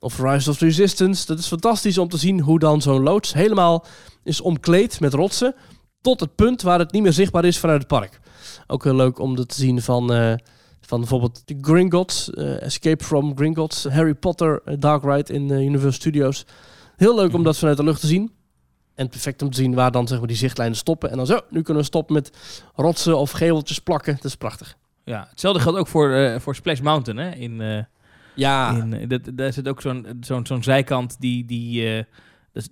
of Rise of the Resistance. Dat is fantastisch om te zien hoe dan zo'n loods helemaal is omkleed met rotsen tot het punt waar het niet meer zichtbaar is vanuit het park. Ook heel leuk om dat te zien van, eh, van bijvoorbeeld de Gringotts, eh, Escape from Gringotts, Harry Potter Dark Ride in Universal Studios. Heel leuk om Mhm. dat vanuit de lucht te zien. En perfect om te zien waar dan zeg maar, die zichtlijnen stoppen. En dan zo, nu kunnen we stoppen met rotsen of geveltjes plakken. Dat is prachtig. Ja, hetzelfde geldt ook voor, eh, voor Splash Mountain. Hè? In, eh, Ja, in, eh, dat, daar zit ook zo'n zo'n zo'n zijkant die... die dus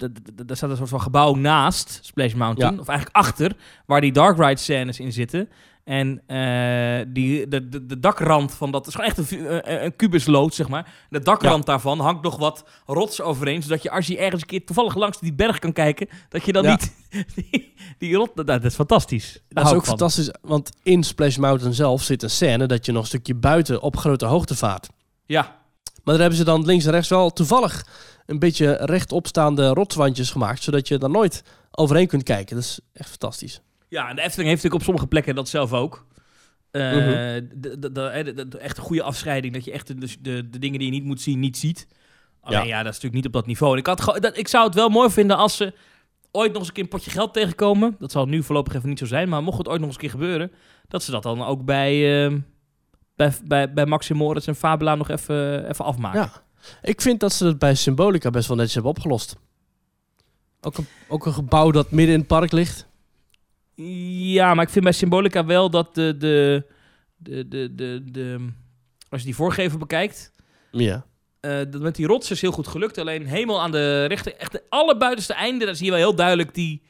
daar staat een soort van gebouw naast Splash Mountain. Ja. Of eigenlijk achter, waar die Dark Ride scènes in zitten. En eh, die, de, de, de dakrand van dat... is gewoon echt een, een kubuslood, zeg maar. De dakrand daarvan hangt nog wat rots overheen. Zodat je als je ergens een keer toevallig langs die berg kan kijken... dat je dan Ja. niet [LAUGHS] die, die rot... Dat, dat is fantastisch. Daar dat is ook van. fantastisch. Want in Splash Mountain zelf zit een scène dat je nog een stukje buiten op grote hoogte vaart. Ja, Maar daar hebben ze dan links en rechts wel toevallig een beetje rechtopstaande rotswandjes gemaakt. Zodat je daar nooit overheen kunt kijken. Dat is echt fantastisch. Ja, en de Efteling heeft natuurlijk op sommige plekken dat zelf ook. Eh, Mhm. de, de, echt een goede afscheiding, dat je echt de, de, dingen die je niet moet zien, niet ziet. Alleen ja, Ja. dat is natuurlijk niet op dat niveau. En ik, had, dat, ik zou het wel mooi vinden als ze ooit nog eens een keer een potje geld tegenkomen. Dat zal nu voorlopig even niet zo zijn, maar mocht het ooit nog eens een keer gebeuren, dat ze dat dan ook bij, eh, bij, bij, bij Maxim Moritz en Fabula nog even, even afmaken. Ja. Ik vind dat ze het bij Symbolica best wel netjes hebben opgelost. Ook een, ook een gebouw dat midden in het park ligt. Ja, maar ik vind bij Symbolica wel dat de, de, de, de, de, de als je die voorgever bekijkt, Ja. Eh, dat met die rots is heel goed gelukt. Alleen helemaal aan de rechter, echt de allerbuitenste einde, daar zie je wel heel duidelijk die,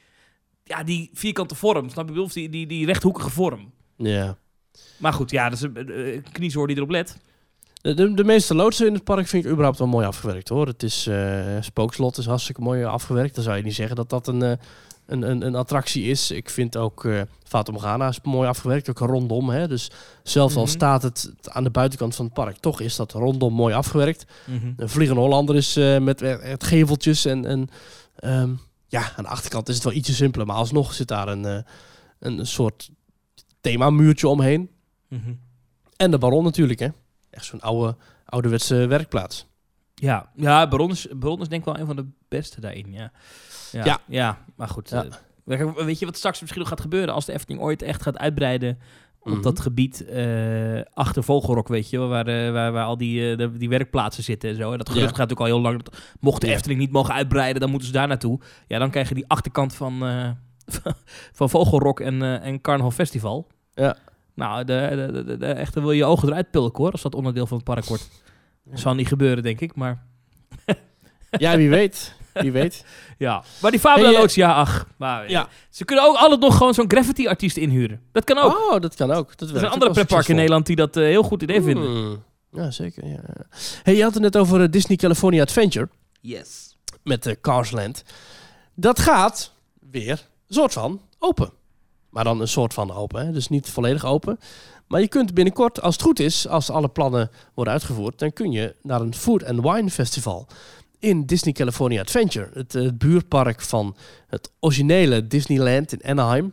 ja, die vierkante vorm. Snap je? Of die, die, die rechthoekige vorm. Ja. Maar goed, ja, dat is een uh, kniezoor die erop let. De, de, meeste loodsen in het park vind ik überhaupt wel mooi afgewerkt hoor. Het is eh Spookslot is hartstikke mooi afgewerkt. Dan zou je niet zeggen dat dat een, eh, een, een, een attractie is. Ik vind ook eh Fata Morgana is mooi afgewerkt, ook rondom. Hè? Dus zelfs al Mhm. staat het aan de buitenkant van het park, toch is dat rondom mooi afgewerkt. Mhm. Een Vliegende Hollander is eh, met eh, het geveltjes en, en ehm, ja, aan de achterkant is het wel ietsje simpeler. Maar alsnog zit daar een, eh, een, een soort themamuurtje omheen. Mhm. En de Baron natuurlijk, hè. Echt zo'n oude, ouderwetse werkplaats. Ja, ja Baron, is, Baron is denk ik wel een van de beste daarin. Ja, ja, ja. Ja. maar goed. Ja. eh, weet je wat straks misschien nog gaat gebeuren als de Efteling ooit echt gaat uitbreiden op Mhm. dat gebied eh, achter Vogelrok, weet je, waar, eh, waar, waar al die, die werkplaatsen zitten en zo. En dat gerucht Ja. gaat natuurlijk al heel lang. dat Mocht de. Efteling niet mogen uitbreiden, dan moeten ze daar naartoe. Ja, dan krijg je die achterkant van, [LAUGHS] van Vogelrok en, en Carnaval Festival. Ja. Nou, de, de, de, wil je je ogen eruit pulken hoor, als dat onderdeel van het park wordt. Ja. Zal niet gebeuren, denk ik, maar Ja, wie weet. [LAUGHS] Wie weet. [LAUGHS] ja. Maar die Fabula Hey, eh, loods, ja, ach. Maar, Ja. Ze kunnen ook altijd nog gewoon zo'n graffiti-artiest inhuren. Dat kan ook. Oh, dat kan ook. Dat er zijn andere pretparken in Nederland die dat eh, heel goed idee vinden. Hmm. Ja, zeker. Ja. Hey, je had het net over eh, Disney California Adventure Yes. met uh, Carsland. Dat gaat weer een soort van open. Maar dan een soort van open, hè? dus niet volledig open. Maar je kunt binnenkort, als het goed is, als alle plannen worden uitgevoerd, dan kun je naar een Food and Wine Festival in Disney California Adventure. Het, eh, het buurpark van het originele Disneyland in Anaheim.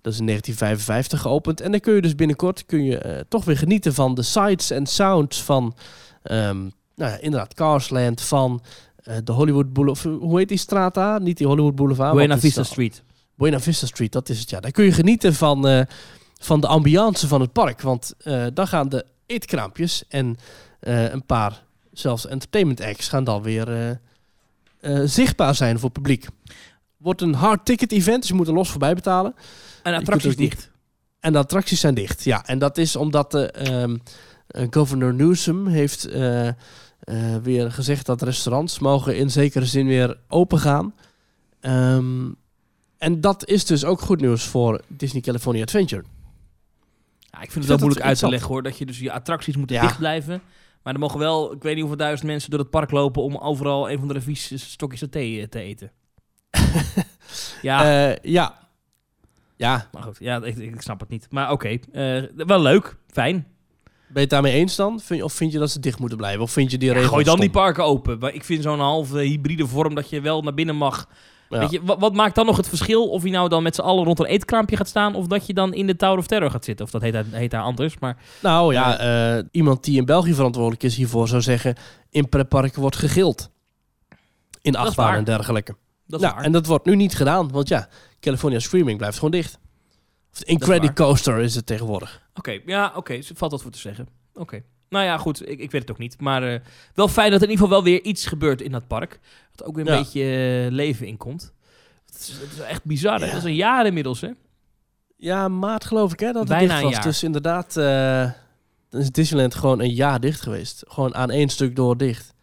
Dat is in 1955 geopend. En dan kun je dus binnenkort kun je, eh, toch weer genieten van de sights en sounds van, ehm, nou ja, inderdaad, Carsland, van eh, de Hollywood Boulevard. Hoe heet die straat daar? Niet die Hollywood Boulevard. Buena Vista Street. Buena Vista Street, dat is het ja. Daar kun je genieten van, van de ambiance van het park. Want dan gaan de eetkraampjes en een paar zelfs entertainment acts gaan dan weer eh, eh, zichtbaar zijn voor het publiek. Wordt een hard ticket event, dus je moet er los voorbij betalen. En attracties dicht. En de attracties zijn dicht, ja. En dat is omdat de eh, governor Newsom heeft weer gezegd dat restaurants mogen in zekere zin weer open gaan. Ehm, en dat is dus ook goed nieuws voor Disney California Adventure. Ja, ik vind het wel moeilijk uit te leggen hoor. Dat je dus je attracties moeten Ja. dicht blijven. Maar er mogen wel, ik weet niet hoeveel duizend mensen door het park lopen om overal een van de vies stokjes thee te eten. [LAUGHS] ja, Ja. ja. Ja, maar goed. Ja, ik, ik snap het niet. Maar oké, eh, wel leuk. Fijn. ben je het daarmee eens dan? Vind je- Of vind je dat ze dicht moeten blijven? Of vind je die Ja, regels gooi dan stom? die parken open. Maar Ik vind zo'n halve hybride vorm dat je wel naar binnen mag. Ja. Weet je, wat, wat maakt dan nog het verschil of je nou dan met z'n allen rond een eetkraampje gaat staan of dat je dan in de Tower of Terror gaat zitten? Of dat heet, daar- heet daar anders, maar Nou ja, eh, iemand die in België verantwoordelijk is hiervoor zou zeggen... in pretparken wordt gegild. In is achtbaan en dergelijke. dat is Nou, en dat wordt nu niet gedaan, want ja, California Screaming blijft gewoon dicht. Of Incredicoaster is het tegenwoordig. Oké, ja, oké, valt wat voor te zeggen. Oké. Nou ja, goed, ik, ik weet het ook niet. Maar eh, wel fijn dat er in ieder geval wel weer iets gebeurt in dat park. Dat ook weer een Ja. beetje eh, leven in komt. Het is, het is echt bizar, hè? Ja. Dat is een jaar inmiddels, hè? Ja, maart geloof ik hè, dat het Bijna dicht een was. Dus inderdaad, eh, dan is Disneyland gewoon een jaar dicht geweest. Gewoon aan één stuk door dicht.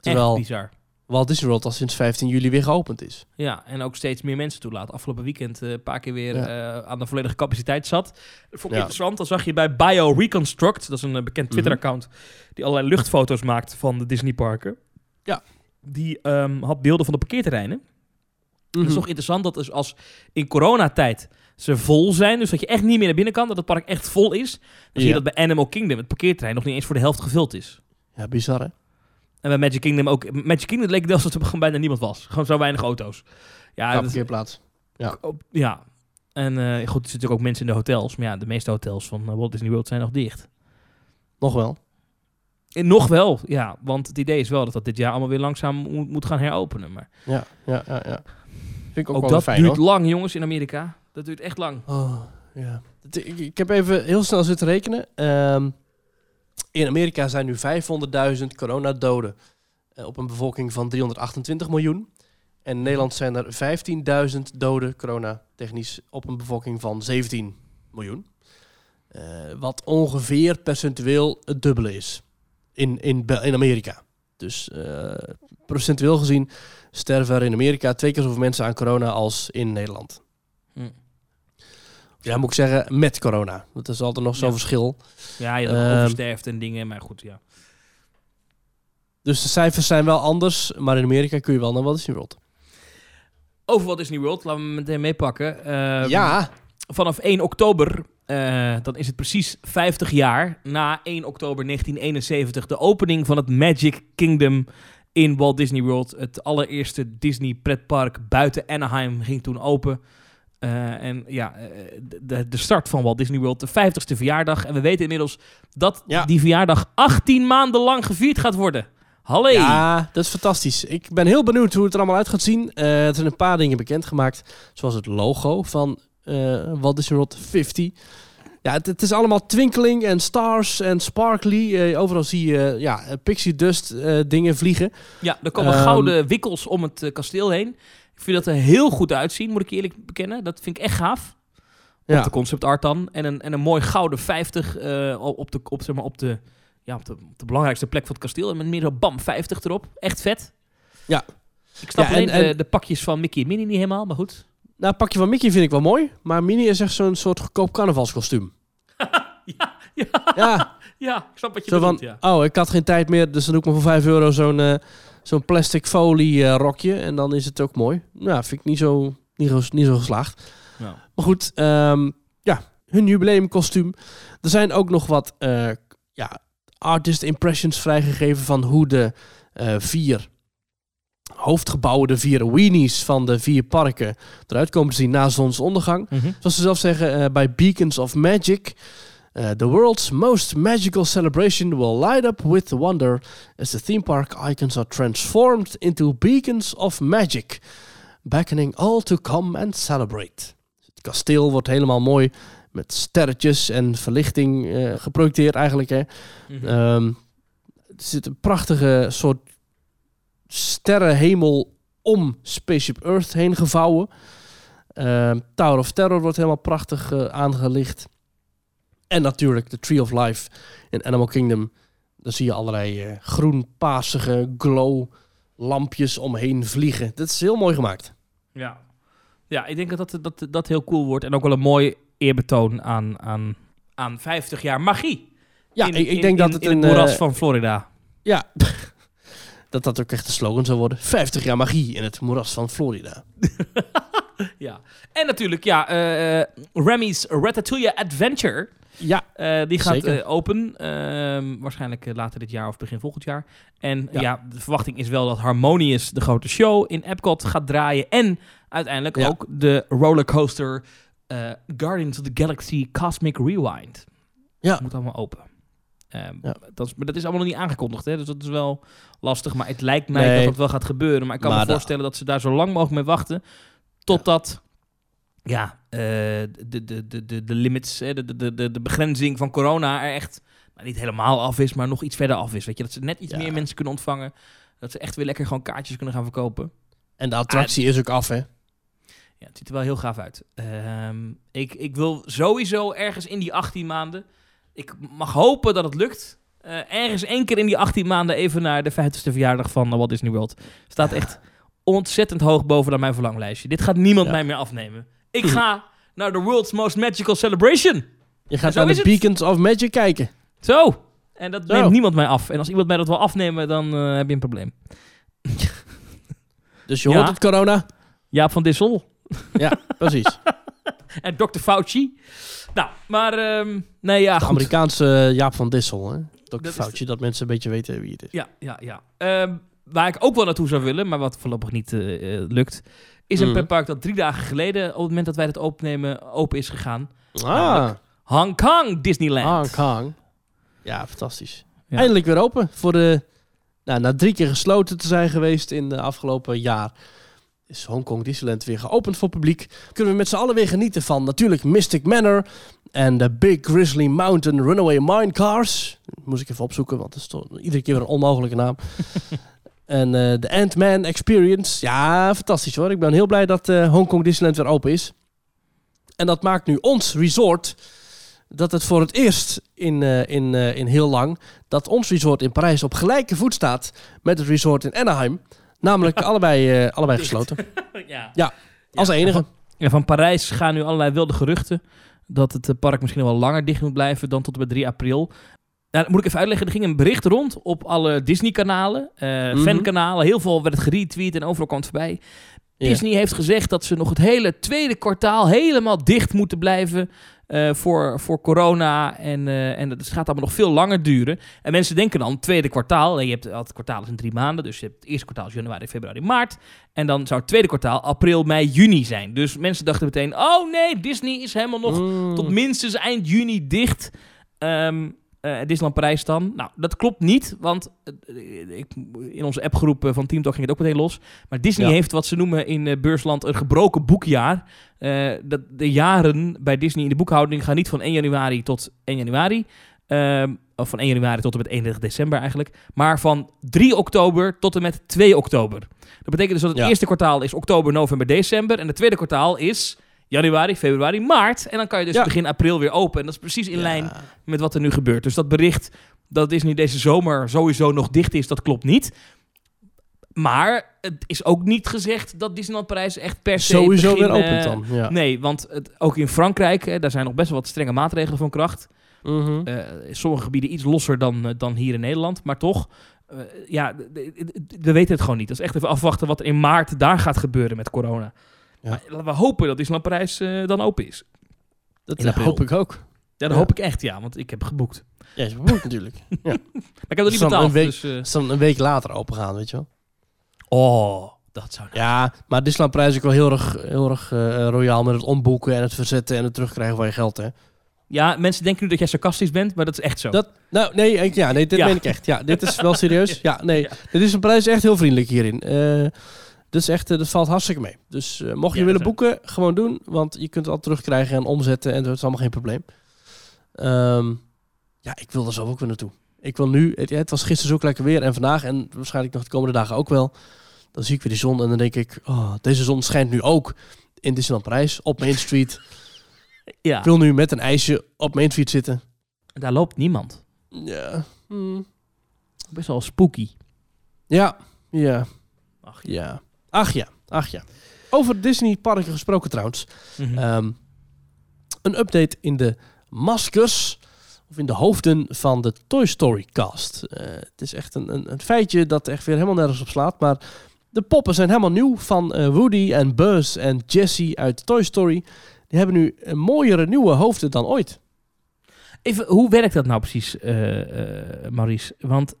Terwijl Echt bizar. Walt Disney World al sinds 15 juli weer geopend is. Ja, en ook steeds meer mensen toelaat. Afgelopen weekend eh, een paar keer weer Ja. eh, aan de volledige capaciteit zat. Dat vond ik Ja. interessant. Dan zag je bij BioReconstruct, dat is een eh, bekend Mhm. Twitter-account, die allerlei luchtfoto's maakt van de Disneyparken. Ja. Die ehm, had beelden van de parkeerterreinen. Het Mhm. is toch interessant dat dus als in coronatijd ze vol zijn, dus dat je echt niet meer naar binnen kan, dat het park echt vol is. Dan zie je dat bij Animal Kingdom het parkeerterrein nog niet eens voor de helft gevuld is. Ja, bizar hè? En bij Magic Kingdom ook. Magic Kingdom leek het wel alsof er gewoon bijna niemand was. Gewoon zo weinig auto's. Ja, Ja, dat is- parkeerplaats. op- ja. En eh, goed, er zitten natuurlijk ook mensen in de hotels. Maar ja, de meeste hotels van eh, Walt Disney World zijn nog dicht. Nog wel. En nog wel, ja. Want het idee is wel dat dat dit jaar allemaal weer langzaam moet, moet gaan heropenen. Maar Ja, ja, ja. ja. Vind ik ook, ook, wel dat fijn duurt hoor. lang, jongens, in Amerika. Dat duurt echt lang. Oh, ja. Ik heb even heel snel zitten rekenen. Ehm, in Amerika zijn nu 500.000 coronadoden eh, op een bevolking van 328 miljoen. En in Nederland zijn er 15.000 doden coronatechnisch op een bevolking van 17 miljoen. Eh, wat ongeveer percentueel het dubbele is in, in, in Amerika. Dus eh, procentueel gezien sterven er in Amerika twee keer zoveel mensen aan corona als in Nederland. Ja, moet ik zeggen, met corona. Dat is altijd nog zo'n Ja. verschil. Ja, je Ehm, oversterft en dingen. Maar goed, ja. Dus de cijfers zijn wel anders, maar in Amerika kun je wel naar Walt Disney World. Over Walt Disney World, laten we hem meteen meepakken. Ehm, ja, Vanaf 1 oktober, eh, dan is het precies 50 jaar na 1 oktober 1971, de opening van het Magic Kingdom in Walt Disney World. Het allereerste Disney pretpark buiten Anaheim ging toen open. Eh, en ja, eh, de, de start van Walt Disney World, de 50ste verjaardag. En we weten inmiddels dat Ja. die verjaardag 18 maanden lang gevierd gaat worden. Hallo! ja, dat is fantastisch. Ik ben heel benieuwd hoe het er allemaal uit gaat zien. Eh, er zijn een paar dingen bekendgemaakt, zoals het logo van eh Walt Disney World 50. Ja, het, het is allemaal twinkeling en stars en sparkly. Eh, overal zie je ja, pixie dust eh, dingen vliegen. Ja, er komen Ehm, gouden wikkels om het eh, kasteel heen. Ik vind dat er heel goed uitzien, moet ik eerlijk bekennen. Dat vind ik echt gaaf. Ja. Op de concept art dan. En een, en een mooi gouden 50 eh, op, de, op, zeg maar, op, de, ja, op, de, op de belangrijkste plek van het kasteel. En met meer zo bam 50 erop. Echt vet. Ja. Ik snap Ja, alleen en- en- De, de pakjes van Mickey en Minnie niet helemaal, maar goed. Nou, het pakje van Mickey vind ik wel mooi, maar Minnie is echt zo'n soort goedkoop carnavalskostuum. [LAUGHS] ja, ja, Ja, ja, ik snap wat je Zo van, bedoelt, ja. oh, ik had geen tijd meer, dus dan doe ik maar voor 5 euro zo'n eh, zo'n plastic folie eh, rokje. En dan is het ook mooi. Nou, vind ik niet zo, niet, zo- niet zo geslaagd. Nou, Maar goed, ehm, ja, hun jubileumkostuum. Er zijn ook nog wat eh, ja, artist impressions vrijgegeven van hoe de eh, vier hoofdgebouwen, de vier weenies van de vier parken eruit komen te zien na zonsondergang. mhm. Zoals ze zelf zeggen, bij Beacons of Magic. Eh, the world's most magical celebration will light up with wonder as the theme park icons are transformed into beacons of magic, beckoning all to come and celebrate. Het kasteel wordt helemaal mooi met sterretjes en verlichting eh, geprojecteerd eigenlijk. Hè. Mhm. Ehm, er zit een prachtige soort sterrenhemel om Spaceship Earth heen gevouwen. Ehm, Tower of Terror wordt helemaal prachtig eh, aangelicht. En natuurlijk de Tree of Life in Animal Kingdom. Daar zie je allerlei eh, groen-pasige glow lampjes omheen vliegen. Dat is heel mooi gemaakt. Ja. ja, ik denk dat dat, dat dat heel cool wordt. En ook wel een mooi eerbetoon aan, aan, aan 50 jaar magie. Ja, In- ik, ik in- denk dat in- het in een... het moeras eh, van Florida. Ja, [LAUGHS] dat dat ook echt de slogan zou worden. 50 jaar magie in het moeras van Florida. [LAUGHS] Ja. En natuurlijk, ja, eh, Remy's Ratatouille Adventure. Ja, Eh, die gaat eh, open. ehm, waarschijnlijk eh, later dit jaar of begin volgend jaar. En ja. Ja. de verwachting is wel dat Harmonious de grote show in Epcot gaat draaien. En uiteindelijk Ja. ook de rollercoaster Guardians of the Galaxy Cosmic Rewind. Ja. Moet allemaal open. Ehm, Ja. dat is, maar dat is allemaal nog niet aangekondigd, hè? dus dat is wel lastig. Maar het lijkt mij Nee. dat dat wel gaat gebeuren. Maar ik kan Maar me voorstellen dat ze daar zo lang mogelijk mee wachten. Totdat ja, eh, de, de, de, de, de limits, de, de, de, de begrenzing van corona er echt nou, niet helemaal af is, maar nog iets verder af is. Weet je, dat ze net iets Ja. meer mensen kunnen ontvangen. Dat ze echt weer lekker gewoon kaartjes kunnen gaan verkopen. en de attractie is ook af, hè? Ja, het ziet er wel heel gaaf uit. Ehm, ik, ik wil sowieso ergens in die 18 maanden. Ik mag hopen dat het lukt. eh, ergens één keer in die 18 maanden even naar de 50ste verjaardag van uh, Walt Disney World. Staat echt ontzettend hoog bovenaan mijn verlanglijstje. Dit gaat niemand Ja. mij meer afnemen. Ik ga naar de World's Most Magical Celebration. Je gaat naar de het. Beacons of Magic kijken. Zo. En dat Zo. neemt niemand mij af. En als iemand mij dat wil afnemen, dan eh, heb je een probleem. [LAUGHS] Dus je Ja. hoort het corona. Jaap van Dissel [LAUGHS] Ja, precies. [LAUGHS] en Dr. Fauci. Nou, maar ehm, nee, ja, De goed. Amerikaanse Jaap van Dissel, hè? Dr. Foutje, dat mensen een beetje weten wie het is. Ja, ja, ja. Ehm, waar ik ook wel naartoe zou willen, maar wat voorlopig niet eh, eh, lukt, is een Mhm. pretpark dat drie dagen geleden, op het moment dat wij het opnemen, open is gegaan. Ah, Hong Kong Disneyland. Hong Kong. Ja, fantastisch. Ja. Eindelijk weer open. Voor de, nou, na drie keer gesloten te zijn geweest in de afgelopen jaar, is Hongkong Disneyland weer geopend voor publiek. Kunnen we met z'n allen weer genieten van natuurlijk Mystic Manor en de Big Grizzly Mountain Runaway Minecars. Moest ik even opzoeken, want dat is toch iedere keer weer een onmogelijke naam. [LAUGHS] en eh, de Ant-Man Experience. Ja, fantastisch hoor. Ik ben heel blij dat eh Hongkong Disneyland weer open is. En dat maakt nu ons resort dat het voor het eerst in, eh, in, eh, in heel lang dat ons resort in Parijs op gelijke voet staat met het resort in Anaheim. Namelijk allebei, eh, allebei gesloten. [LAUGHS] ja. Ja, Als enige. Ja, van Parijs gaan nu allerlei wilde geruchten dat het park misschien wel langer dicht moet blijven dan tot en met 3 april. Nou, dat moet ik even uitleggen. Er ging een bericht rond op alle Disney-kanalen, eh, Mhm. fankanalen. Heel veel werd het geretweet en overal kwam het voorbij. Disney heeft gezegd dat ze nog het hele tweede kwartaal helemaal dicht moeten blijven eh, voor, voor corona. En, eh, en het gaat allemaal nog veel langer duren. En mensen denken dan, tweede kwartaal. Je hebt het kwartaal is in drie maanden. Dus je hebt het eerste kwartaal is januari, februari, maart. En dan zou het tweede kwartaal april, mei, juni zijn. Dus mensen dachten meteen, oh nee, Disney is helemaal nog Mm. tot minstens eind juni dicht. Ehm eh, Disneyland Parijs dan. Nou, dat klopt niet, want eh, ik, in onze appgroep eh, van Team Talk ging het ook meteen los. Maar Disney Ja. heeft wat ze noemen in Beursland een gebroken boekjaar. Dat de jaren bij Disney in de boekhouding gaan niet van 1 januari tot 1 januari. Of van 1 januari tot en met 31 december eigenlijk. Maar van 3 oktober tot en met 2 oktober. Dat betekent dus dat het Ja. eerste kwartaal is oktober, november, december. En het tweede kwartaal is januari, februari, maart. En dan kan je dus Ja. begin april weer open. En dat is precies in Ja. lijn met wat er nu gebeurt. Dus dat bericht dat Disney deze zomer sowieso nog dicht is, dat klopt niet. Maar het is ook niet gezegd dat Disneyland Parijs echt per se Sowieso begin, weer eh, opent dan. Ja. Nee, want het, ook in Frankrijk, hè, daar zijn nog best wel wat strenge maatregelen van kracht. Mhm. Eh, sommige gebieden iets losser dan, eh, dan hier in Nederland. Maar toch, eh, ja, we weten het gewoon niet. Dat is echt even afwachten wat er in maart daar gaat gebeuren met corona. Ja. Maar laten we hopen dat Disneyland Parijs eh, dan open is. dat hoop ik ook. Ja, dat Ja. hoop ik echt, ja. Want ik heb geboekt. Ja, is goed natuurlijk. [LAUGHS] Maar ik heb er niet betaald. een week- Dus, Het is dan een week later open gaan, weet je wel. oh, dat zou... Ja, maar Disneyland Parijs is ook wel heel erg, heel erg eh, royaal met het omboeken en het verzetten en het terugkrijgen van je geld, hè. Ja, mensen denken nu dat jij sarcastisch bent, maar dat is echt zo. Dat, nou, nee, ik- ja, nee dit Ja. meen ik echt. Ja, dit is wel serieus. [LAUGHS] Ja, nee, Ja. de Disneyland Parijs is echt heel vriendelijk hierin. Eh, Dus echt, eh, dat valt hartstikke mee. Dus eh, mocht je Ja, willen boeken, gewoon doen. Want je kunt het al terugkrijgen en omzetten. En dat is allemaal geen probleem. Ehm, ja, ik wil er zo ook weer naartoe. Ik wil nu, het, het was gisteren zo lekker weer en vandaag en waarschijnlijk nog de komende dagen ook wel. Dan zie ik weer die zon en dan denk ik, oh, deze zon schijnt nu ook in Disneyland Parijs op Main Street. [LAUGHS] Ja, Ik wil nu met een ijsje op Main Street zitten. daar loopt niemand. Ja. Hmm. Best wel spooky. Ja, ja, Ach, ja. Ach ja, ach ja. Over Disney parken gesproken trouwens. Mhm. Ehm, een update in de maskers of in de hoofden van de Toy Story cast. Eh, het is echt een, een, een feitje dat echt weer helemaal nergens op slaat. Maar de poppen zijn helemaal nieuw van eh, Woody en Buzz en Jessie uit Toy Story. Die hebben nu een mooiere nieuwe hoofden dan ooit. Even, hoe werkt dat nou precies, eh, Maurice? Want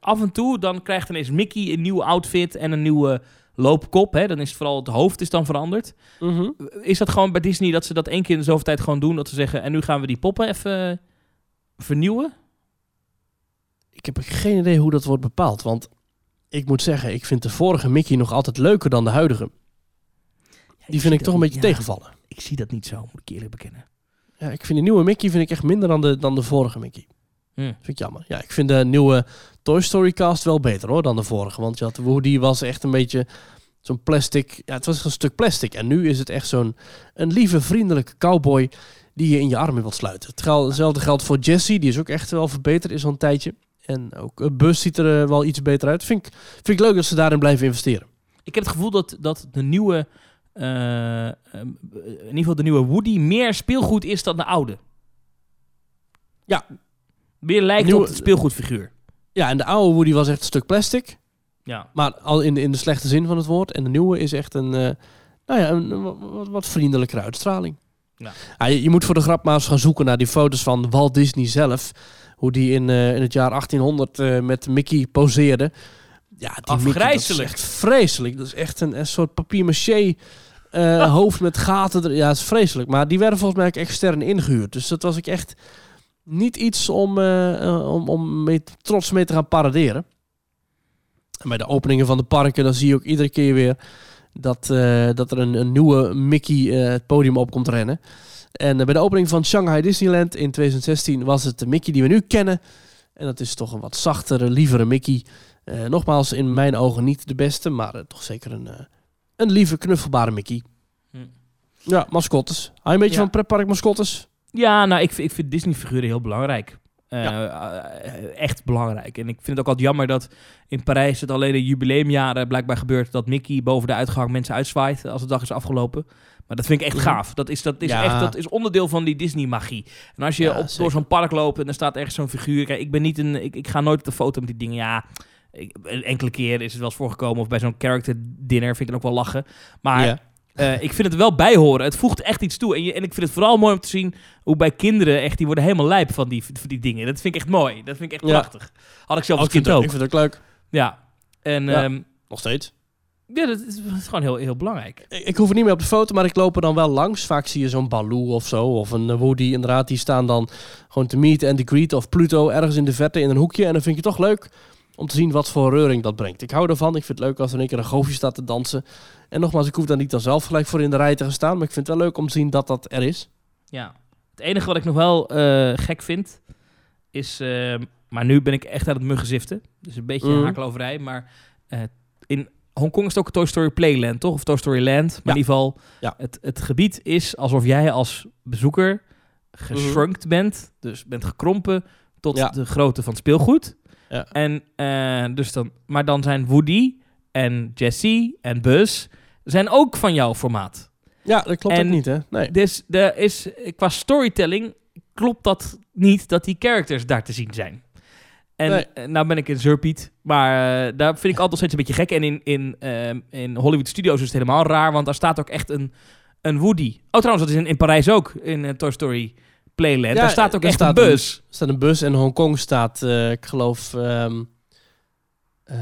af en toe dan krijgt ineens Mickey een nieuwe outfit en een nieuwe loopkop. Hè? Dan is het vooral het hoofd is dan veranderd. Is dat gewoon bij Disney dat ze dat één keer in de zoveel tijd gewoon doen? Dat ze zeggen, en nu gaan we die poppen even vernieuwen? Ik heb geen idee hoe dat wordt bepaald. Want ik moet zeggen, ik vind de vorige Mickey nog altijd leuker dan de huidige. Die vind ik toch een beetje tegenvallen. Ik zie dat niet zo, moet ik eerlijk bekennen. Ja, ik vind de nieuwe Mickey vind ik echt minder dan de, dan de vorige Mickey. Hm. Vind ik jammer. Ja, ik vind de nieuwe Toy Story cast wel beter hoor dan de vorige. Want je had Woody was echt een beetje zo'n plastic. Ja, het was een stuk plastic. En nu is het echt zo'n een lieve, vriendelijke cowboy die je in je armen wilt sluiten. Hetzelfde geldt voor Jessie. Die is ook echt wel verbeterd in zo'n tijdje. En ook uh, Bus ziet er eh, wel iets beter uit. Vind ik, vind ik leuk dat ze daarin blijven investeren. Ik heb het gevoel dat, dat de nieuwe, eh, eh, in ieder geval de nieuwe Woody, meer speelgoed is dan de oude. Ja. Meer lijkt Nieuwe- op het speelgoedfiguur. Ja, en de oude Woody was echt een stuk plastic. Ja. Maar al in, in de slechte zin van het woord. En de nieuwe is echt een, eh, nou ja, een, wat, wat vriendelijkere uitstraling. Ja. je, je moet voor de grap maar eens gaan zoeken naar die foto's van Walt Disney zelf. Hoe die in, eh, in het jaar 1800 eh, met Mickey poseerde. Ja, die Mickey, dat is Afgrijselijk. echt vreselijk. Dat is echt een, een soort papier-maché eh, hoofd met gaten. er- Ja, het is vreselijk. Maar die werden volgens mij ook extern ingehuurd. Dus dat was ik echt niet iets om, eh, eh, om, om mee, trots mee te gaan paraderen. En bij de openingen van de parken, dan zie je ook iedere keer weer dat, eh, dat er een, een nieuwe Mickey het podium op komt rennen. En bij de opening van Shanghai Disneyland in 2016 was het de Mickey die we nu kennen. En dat is toch een wat zachtere, lievere Mickey. Nogmaals, in mijn ogen niet de beste, maar toch zeker een, een lieve, knuffelbare Mickey. Hm. Ja, mascottes. Hou je een beetje Ja. van pretpark mascottes? Ja, nou, ik, vind- ik vind Disney-figuren heel belangrijk. Eh, eh, echt belangrijk. En ik vind het ook altijd jammer dat in Parijs het alleen in jubileumjaren blijkbaar gebeurt dat Mickey boven de uitgang mensen uitzwaait als de dag is afgelopen. Maar dat vind ik echt Mhm. gaaf. Dat is, dat is Ja. echt dat is onderdeel van die Disney-magie. En als je Ja, op, door zo'n park loopt en er staat ergens zo'n figuur. Kijk, ik ben niet een. Ik, ik ga nooit op de foto met die dingen. Ja, ik, enkele keer is het wel eens voorgekomen. Of bij zo'n character dinner vind ik het ook wel lachen. Maar eh, ik vind het wel bij horen. Het voegt echt iets toe. En, je, en ik vind het vooral mooi om te zien hoe bij kinderen echt, die worden helemaal lijp van die, van die dingen. Dat vind ik echt mooi. Dat vind ik echt Ja. prachtig. Had ik zelf als ik, kind ook. ik vind het ook leuk. Ja. En Ja. ehm, Nog steeds. ja, dat is, dat is gewoon heel, heel belangrijk. Ik, ik hoef er niet meer op de foto, maar ik loop er dan wel langs. Vaak zie je zo'n Baloo of zo, of een eh, Woody inderdaad. Die staan dan gewoon te meet to greet of Pluto ergens in de verte in een hoekje. En dan vind je het toch leuk om te zien wat voor reuring dat brengt. Ik hou ervan. Ik vind het leuk als er een keer een goofje staat te dansen. En nogmaals, ik hoef daar niet dan zelf gelijk voor in de rij te gaan staan. Maar ik vind het wel leuk om te zien dat dat er is. Ja. Het enige wat ik nog wel eh, gek vind, is... ehm, maar nu ben ik echt aan het muggenziften. Dus een beetje Mhm. hakeloverij. Maar eh, in Hongkong is het ook Toy Story Playland, toch? Of Toy Story Land. Maar Ja. in ieder geval, Ja. het, het gebied is alsof jij als bezoeker geshrunkt bent. Dus bent gekrompen tot Ja. de grootte van het speelgoed. Ja. En, eh, dus dan, maar dan zijn Woody en Jessie en Buzz zijn ook van jouw formaat. Ja, dat klopt En- ook niet, hè? Nee. Dus er is, qua storytelling klopt dat niet dat die characters daar te zien zijn. En Nee. eh, nou ben ik een zeurpiet, maar eh, daar vind ik altijd steeds een beetje gek. En in, in, ehm, in Hollywood Studios is het helemaal raar, want daar staat ook echt een, een Woody. Oh trouwens, dat is in, in Parijs ook, in eh, Toy Story Playland. Ja, daar staat ook echt staat een bus. Er staat een bus en Hongkong staat, ik geloof... ehm, eh,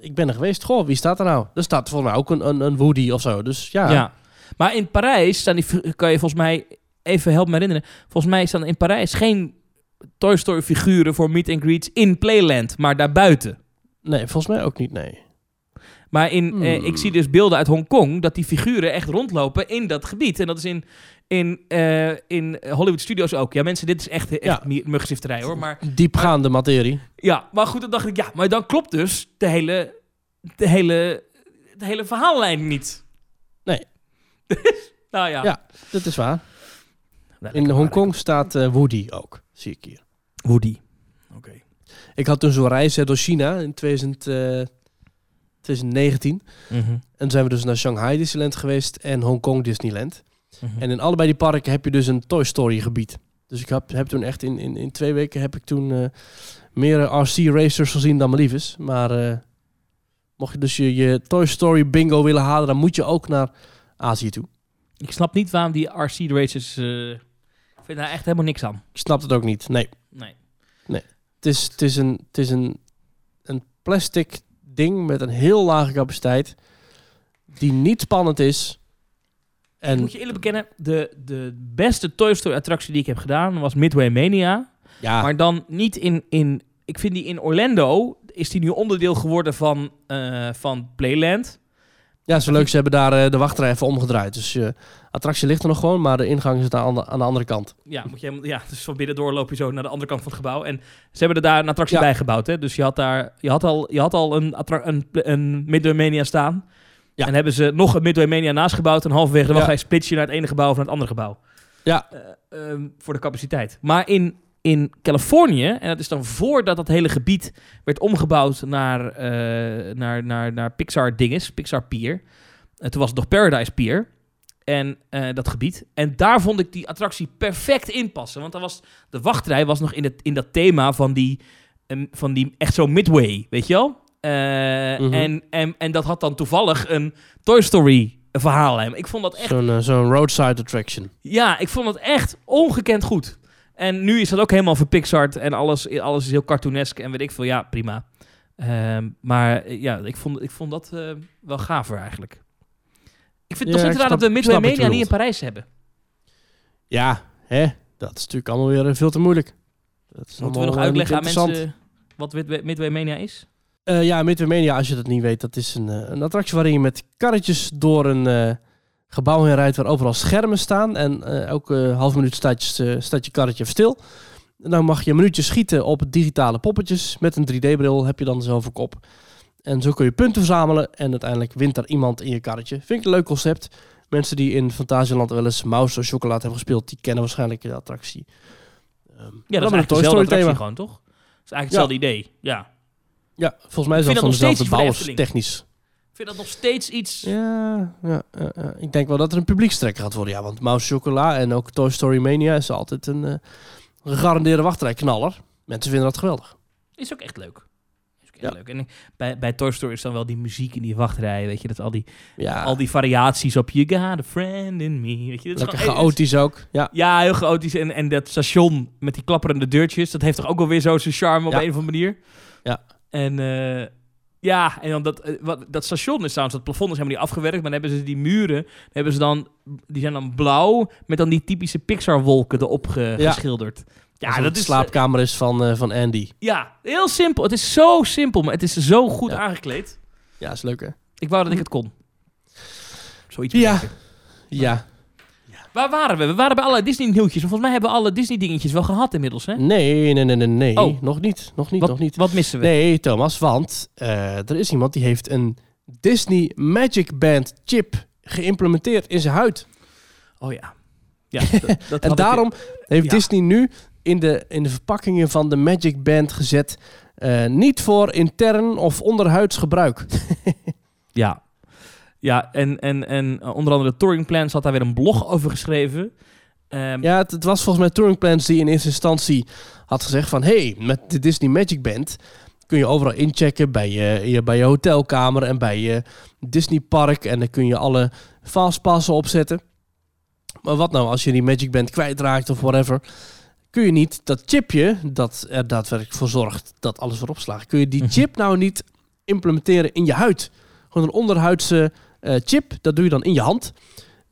ik ben er geweest. Goh, wie staat er nou? Er staat volgens mij ook een, een, een Woody of zo. Dus ja, Ja. Maar in Parijs staan die, kan je volgens mij, even helpen me herinneren, volgens mij staan in Parijs geen Toy Story figuren voor meet and greets in Playland, maar daarbuiten. nee, volgens mij ook niet, nee. Maar in, eh, Hmm. ik zie dus beelden uit Hongkong dat die figuren echt rondlopen in dat gebied. En dat is in, in, eh, in Hollywood Studios ook. Ja, mensen, dit is echt, echt Ja. muggenzifterij hoor. Maar Diepgaande materie. ja, maar goed, dan dacht ik, ja, maar dan klopt dus de hele, de hele, de hele verhaallijn niet. Nee. [LAUGHS] nou ja. Ja. Dat is waar. Nou, In Hongkong staat eh, Woody ook, zie ik hier. Woody. Oké. Ik had toen zo'n reis door China in 2000, eh, 2019. Mhm. En toen zijn we dus naar Shanghai Disneyland geweest en Hongkong Disneyland. Mhm. En in allebei die parken heb je dus een Toy Story gebied. Dus ik heb, heb toen echt in, in, in twee weken heb ik toen eh, meer RC racers gezien dan mijn lief is. Maar eh, mocht je dus je, je Toy Story bingo willen halen, dan moet je ook naar Azië toe. Ik snap niet waarom die RC races. eh ik vind daar echt helemaal niks aan. Ik snap het ook niet. Nee, Nee. het is, het is, een, het is een, een plastic ding met een heel lage capaciteit. Die niet spannend is. En moet je eerlijk bekennen, de, de beste Toy Story attractie die ik heb gedaan was Midway Mania. ja, Maar dan niet in, in. Ik vind die in Orlando. Is die nu onderdeel geworden van, eh, van Playland? ja, zo leuk. Ze hebben daar eh, de wachtrij even omgedraaid. Dus je attractie ligt er nog gewoon, maar de ingang is daar aan de, aan de andere kant. Ja, moet je, ja, dus van binnendoor loop je zo naar de andere kant van het gebouw. En ze hebben er daar een attractie Ja. bij gebouwd. Hè? Dus je had, daar, je had al, je had al een, een, een Midway Mania staan. Ja. En hebben ze nog een Midway Mania naast gebouwd. En halverwege de Ja. wachtrij splits je naar het ene gebouw of naar het andere gebouw. Ja. Eh, ehm, voor de capaciteit. Maar in, in Californië, en dat is dan voordat dat hele gebied werd omgebouwd naar, eh, naar, naar, naar Pixar dinges, Pixar Pier. En toen was het nog Paradise Pier. En dat gebied. En daar vond ik die attractie perfect inpassen. Want dan was, de wachtrij was nog in, het, in dat thema van die, em, van die echt zo midway, weet je wel? Eh, Mhm. en, en, en dat had dan toevallig een Toy Story verhaallijn. Ik vond dat echt Zo'n zo'n roadside attraction. ja, ik vond het echt ongekend goed. En nu is dat ook helemaal verpixard en alles, alles is heel cartoonesk en weet ik veel. Ja, prima. Ehm, maar eh, ja, ik vond, ik vond dat eh, wel gaver eigenlijk. Ik vind het Ja, nog ik steeds raar dat we Midway Mania niet in. Parijs hebben. Ja, hè? Dat is natuurlijk allemaal weer veel te moeilijk. Dat is Moeten we nog uitleggen aan mensen wat Midway, Midway Mania is? Eh, ja, Midway als je dat niet weet, dat is een, eh, een attractie waarin je met karretjes door een eh, gebouw heen rijdt waar overal schermen staan. En elke half minuut staat je, staat je karretje even stil. En dan mag je een minuutje schieten op digitale poppetjes. Met een 3D-bril heb je dan zelf een kop. En zo kun je punten verzamelen en uiteindelijk wint er iemand in je karretje. Vind ik een leuk concept. Mensen die in Fantasieland wel eens Mouse of Chocolade hebben gespeeld, die kennen waarschijnlijk de attractie. Ehm, Ja, dat is een Toy Story thema. gewoon, toch? Dat is eigenlijk hetzelfde idee, ja. Ja, volgens mij is dat van dezelfde de bouwers, technisch. Ik vind dat nog steeds iets... Ja, ja, ja, ja. ik denk wel dat er een publiekstrekker gaat worden. Ja, want Mouse Chocola en ook Toy Story Mania is altijd een eh, gegarandeerde wachtrijknaller. Mensen vinden dat geweldig. Is ook echt leuk. Is ook echt Ja. leuk. En bij, bij Toy Story is dan wel die muziek in die wachtrij, weet je, dat al die, Ja, al die variaties op You got a friend in me, weet je. Dat is lekker gewoon- chaotisch ook. Ja, Ja, heel chaotisch. En, en dat station met die klapperende deurtjes, dat heeft toch ook wel weer zo zijn charme op een of andere manier. Ja. En eh, ja, en dan dat, eh, wat, dat station is trouwens, dat plafond is helemaal niet afgewerkt, maar dan hebben ze die muren, hebben ze dan, die zijn dan blauw met dan die typische Pixar wolken erop ge- Ja. geschilderd. Ja, dat het is de slaapkamer is van, eh, van Andy. Ja, heel simpel. Het is zo simpel, maar het is zo goed Ja. aangekleed. Ja, is leuk hè? Ik wou dat ik het kon. Zoiets Ja. bedenken. Ja. Waar waren we? We waren bij alle Disney nieuwtjes. Volgens mij hebben we alle Disney dingetjes wel gehad inmiddels, hè? Nee, nee, nee, nee, nee. Oh. Nog niet, nog niet, Wat, nog niet. wat missen we? Nee, Thomas, want eh, er is iemand die heeft een Disney Magic Band chip geïmplementeerd in zijn huid. Oh ja. [LAUGHS] Ja, dat, dat En ik- daarom heeft Ja. Disney nu in de, in de verpakkingen van de Magic Band gezet... eh, niet voor intern of onderhuids gebruik. [LAUGHS] Ja. Ja, en, en, en eh, onder andere Touring Plans had daar weer een blog over geschreven. Ehm, Ja, het, het was volgens mij Touring Plans die in eerste instantie had gezegd van... hey, met de Disney Magic Band kun je overal inchecken bij je, je, bij je hotelkamer en bij je Disney Park. En dan kun je alle fastpassen opzetten. Maar wat nou als je die Magic Band kwijtraakt of whatever... kun je niet dat chipje dat er daadwerkelijk voor zorgt dat alles wordt opgeslagen... kun je die Mhm. chip nou niet implementeren in je huid. Gewoon een onderhuidse chip, dat doe je dan in je hand.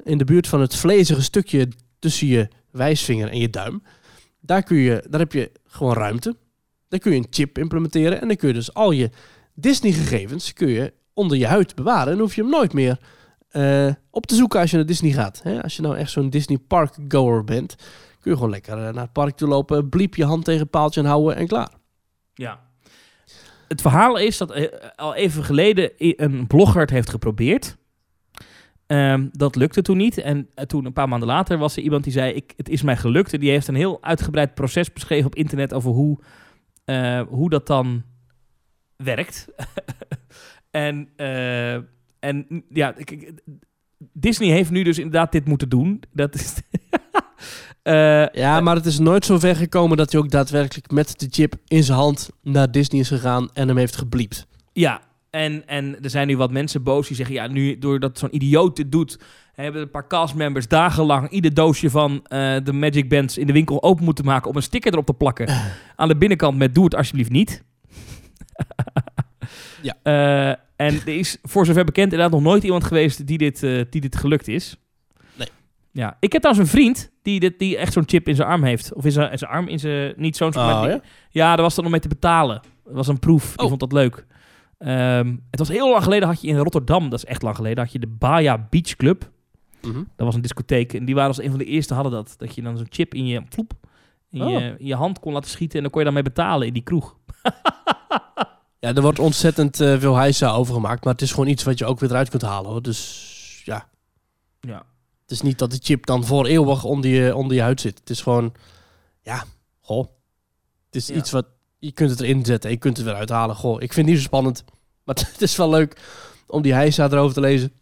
In de buurt van het vlezige stukje tussen je wijsvinger en je duim. Daar, kun je, daar heb je gewoon ruimte. Daar kun je een chip implementeren. En dan kun je dus al je Disney gegevens kun je onder je huid bewaren. En hoef je hem nooit meer eh, op te zoeken als je naar Disney gaat. Als je nou echt zo'n Disney Park goer bent, kun je gewoon lekker eh, naar het park toe lopen, bliep je hand tegen het paaltje en houden en klaar. Ja. Het verhaal is dat eh, al even geleden een blogger het heeft geprobeerd. Ehm, dat lukte toen niet. En eh, toen, een paar maanden later, was er iemand die zei: ik, Het is mij gelukt. En die heeft een heel uitgebreid proces beschreven op internet over hoe, eh, hoe dat dan werkt. [LAUGHS] en, en ja, Disney heeft nu dus inderdaad dit moeten doen. Dat is. [LAUGHS] Eh, Ja, maar het is nooit zo ver gekomen dat hij ook daadwerkelijk met de chip in zijn hand naar Disney is gegaan en hem heeft gebliept. Ja, en, en er zijn nu wat mensen boos die zeggen... ja, nu doordat zo'n idioot dit doet... hebben een paar castmembers dagenlang... ieder doosje van eh, de Magic Bands in de winkel open moeten maken... om een sticker erop te plakken. Aan de binnenkant met doe het alsjeblieft niet. Ja. Eh, en er is voor zover bekend inderdaad nog nooit iemand geweest... die dit, eh, die dit gelukt is. Ja, ik heb trouwens een vriend die, dit, die echt zo'n chip in zijn arm heeft. Of in zijn, in zijn arm, in zijn... Niet zo'n... Oh, die- ja? daar was dan om mee te betalen. Dat was een proef. Die Oh. vond dat leuk. Ehm, het was heel lang geleden had je in Rotterdam, dat is echt lang geleden, had je de Baja Beach Club. Mhm. Dat was een discotheek. En die waren als een van de eerste hadden dat. Dat je dan zo'n chip in je, ploep, in, Oh. je, in je hand kon laten schieten. En dan kon je daarmee betalen in die kroeg. [LAUGHS] Ja, er wordt ontzettend eh, veel heisa over gemaakt, maar het is gewoon iets wat je ook weer eruit kunt halen. Hoor. Dus ja, Ja. Het is niet dat die chip dan voor eeuwig onder je, onder je huid zit. Het is gewoon, ja, goh. Het is Ja. iets wat, je kunt het erin zetten en je kunt het weer uithalen. Goh, ik vind het niet zo spannend, [LAUGHS] maar het is wel leuk om die heisa erover te lezen.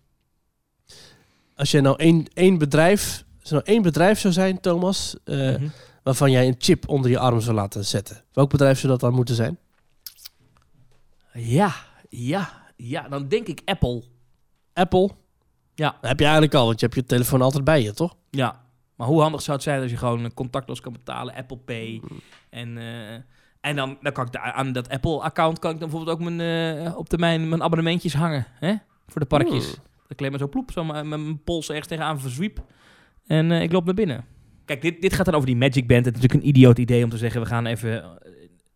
Als je nou één, één bedrijf, als nou één bedrijf zou zijn, Thomas, eh, Mhm. waarvan jij een chip onder je arm zou laten zetten. Welk bedrijf zou dat dan moeten zijn? ja, ja, ja. Dan denk ik Apple. Apple? Ja. Dat heb je eigenlijk al, want je hebt je telefoon altijd bij je, toch? Ja. Maar hoe handig zou het zijn als je gewoon contactloos kan betalen, Apple Pay. Mm. En, eh, en dan, dan kan ik aan dat Apple-account kan ik dan bijvoorbeeld ook mijn, eh, op termijn mijn abonnementjes hangen. Hè? Voor de parkjes. Hmm. Dan kleed maar zo ploep, zo met mijn pols ergens tegenaan verzwiep. En eh, ik loop naar binnen. Kijk, dit, dit gaat dan over die Magic Band. Het is natuurlijk een idioot idee om te zeggen... we gaan even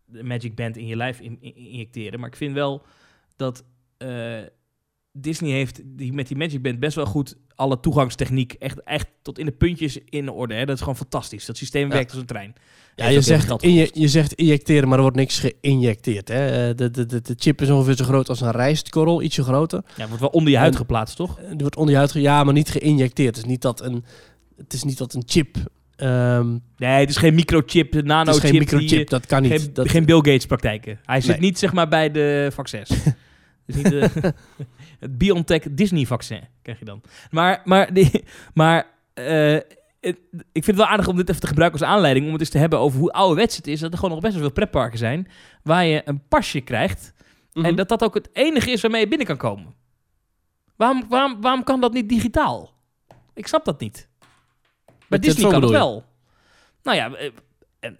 de Magic Band in je lijf in- in- injecteren. Maar ik vind wel dat Disney heeft die, met die Magic Band best wel goed... alle toegangstechniek echt, echt tot in de puntjes in orde. Hè? Dat is gewoon fantastisch. Dat systeem Ja. werkt als een trein. Ja, je zegt, inje- je zegt injecteren, maar er wordt niks geïnjecteerd. Hè? Eh, De, de, de, de chip is ongeveer zo groot als een rijstkorrel, ietsje groter. Ja, het wordt wel onder je huid En- geplaatst, toch? Die wordt onder je huid, ge- ja, maar niet geïnjecteerd. Het is niet dat een, het is niet dat een chip, ehm Nee, het is geen microchip, het nano is chip. geen microchip, dat kan niet. Geen, dat, geen Bill Gates praktijken. Hij zit Nee. niet zeg maar bij de vaccins. [LAUGHS] dus niet de, [LAUGHS] het BioNTech Disney vaccin krijg je dan. Maar, maar, die, [LAUGHS] maar eh, het- ik vind het wel aardig om dit even te gebruiken als aanleiding om het eens te hebben over hoe ouderwets het is. Dat er gewoon nog best wel veel pretparken zijn waar je een pasje krijgt Mhm. en dat dat ook het enige is waarmee je binnen kan komen. Waarom, waarom, waarom kan dat niet digitaal? Ik snap dat niet. Bij Disney kan het wel. Nou ja, eh,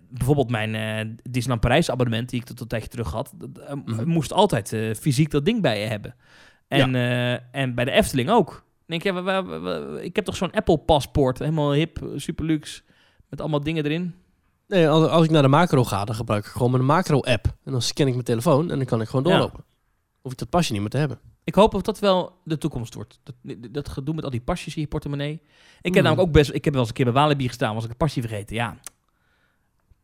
bijvoorbeeld mijn eh Disneyland Parijs abonnement die ik tot een tijdje terug had, dat, Mhm. moest altijd fysiek dat ding bij je hebben. En, eh, en bij de Efteling ook. Denk je, ja, ik heb toch zo'n Apple paspoort, helemaal hip, super luxe, met allemaal dingen erin. Nee, als, als ik naar de macro ga, dan gebruik ik gewoon mijn macro-app. En dan scan ik mijn telefoon en dan kan ik gewoon Ja. doorlopen. Hoef ik dat pasje niet meer te hebben. Ik hoop dat dat wel de toekomst wordt. Dat, dat gedoe met al die pasjes in je portemonnee. Ik heb Hmm. namelijk ook best... Ik heb wel eens een keer bij Walibi gestaan, was ik het pasje vergeten. Ja,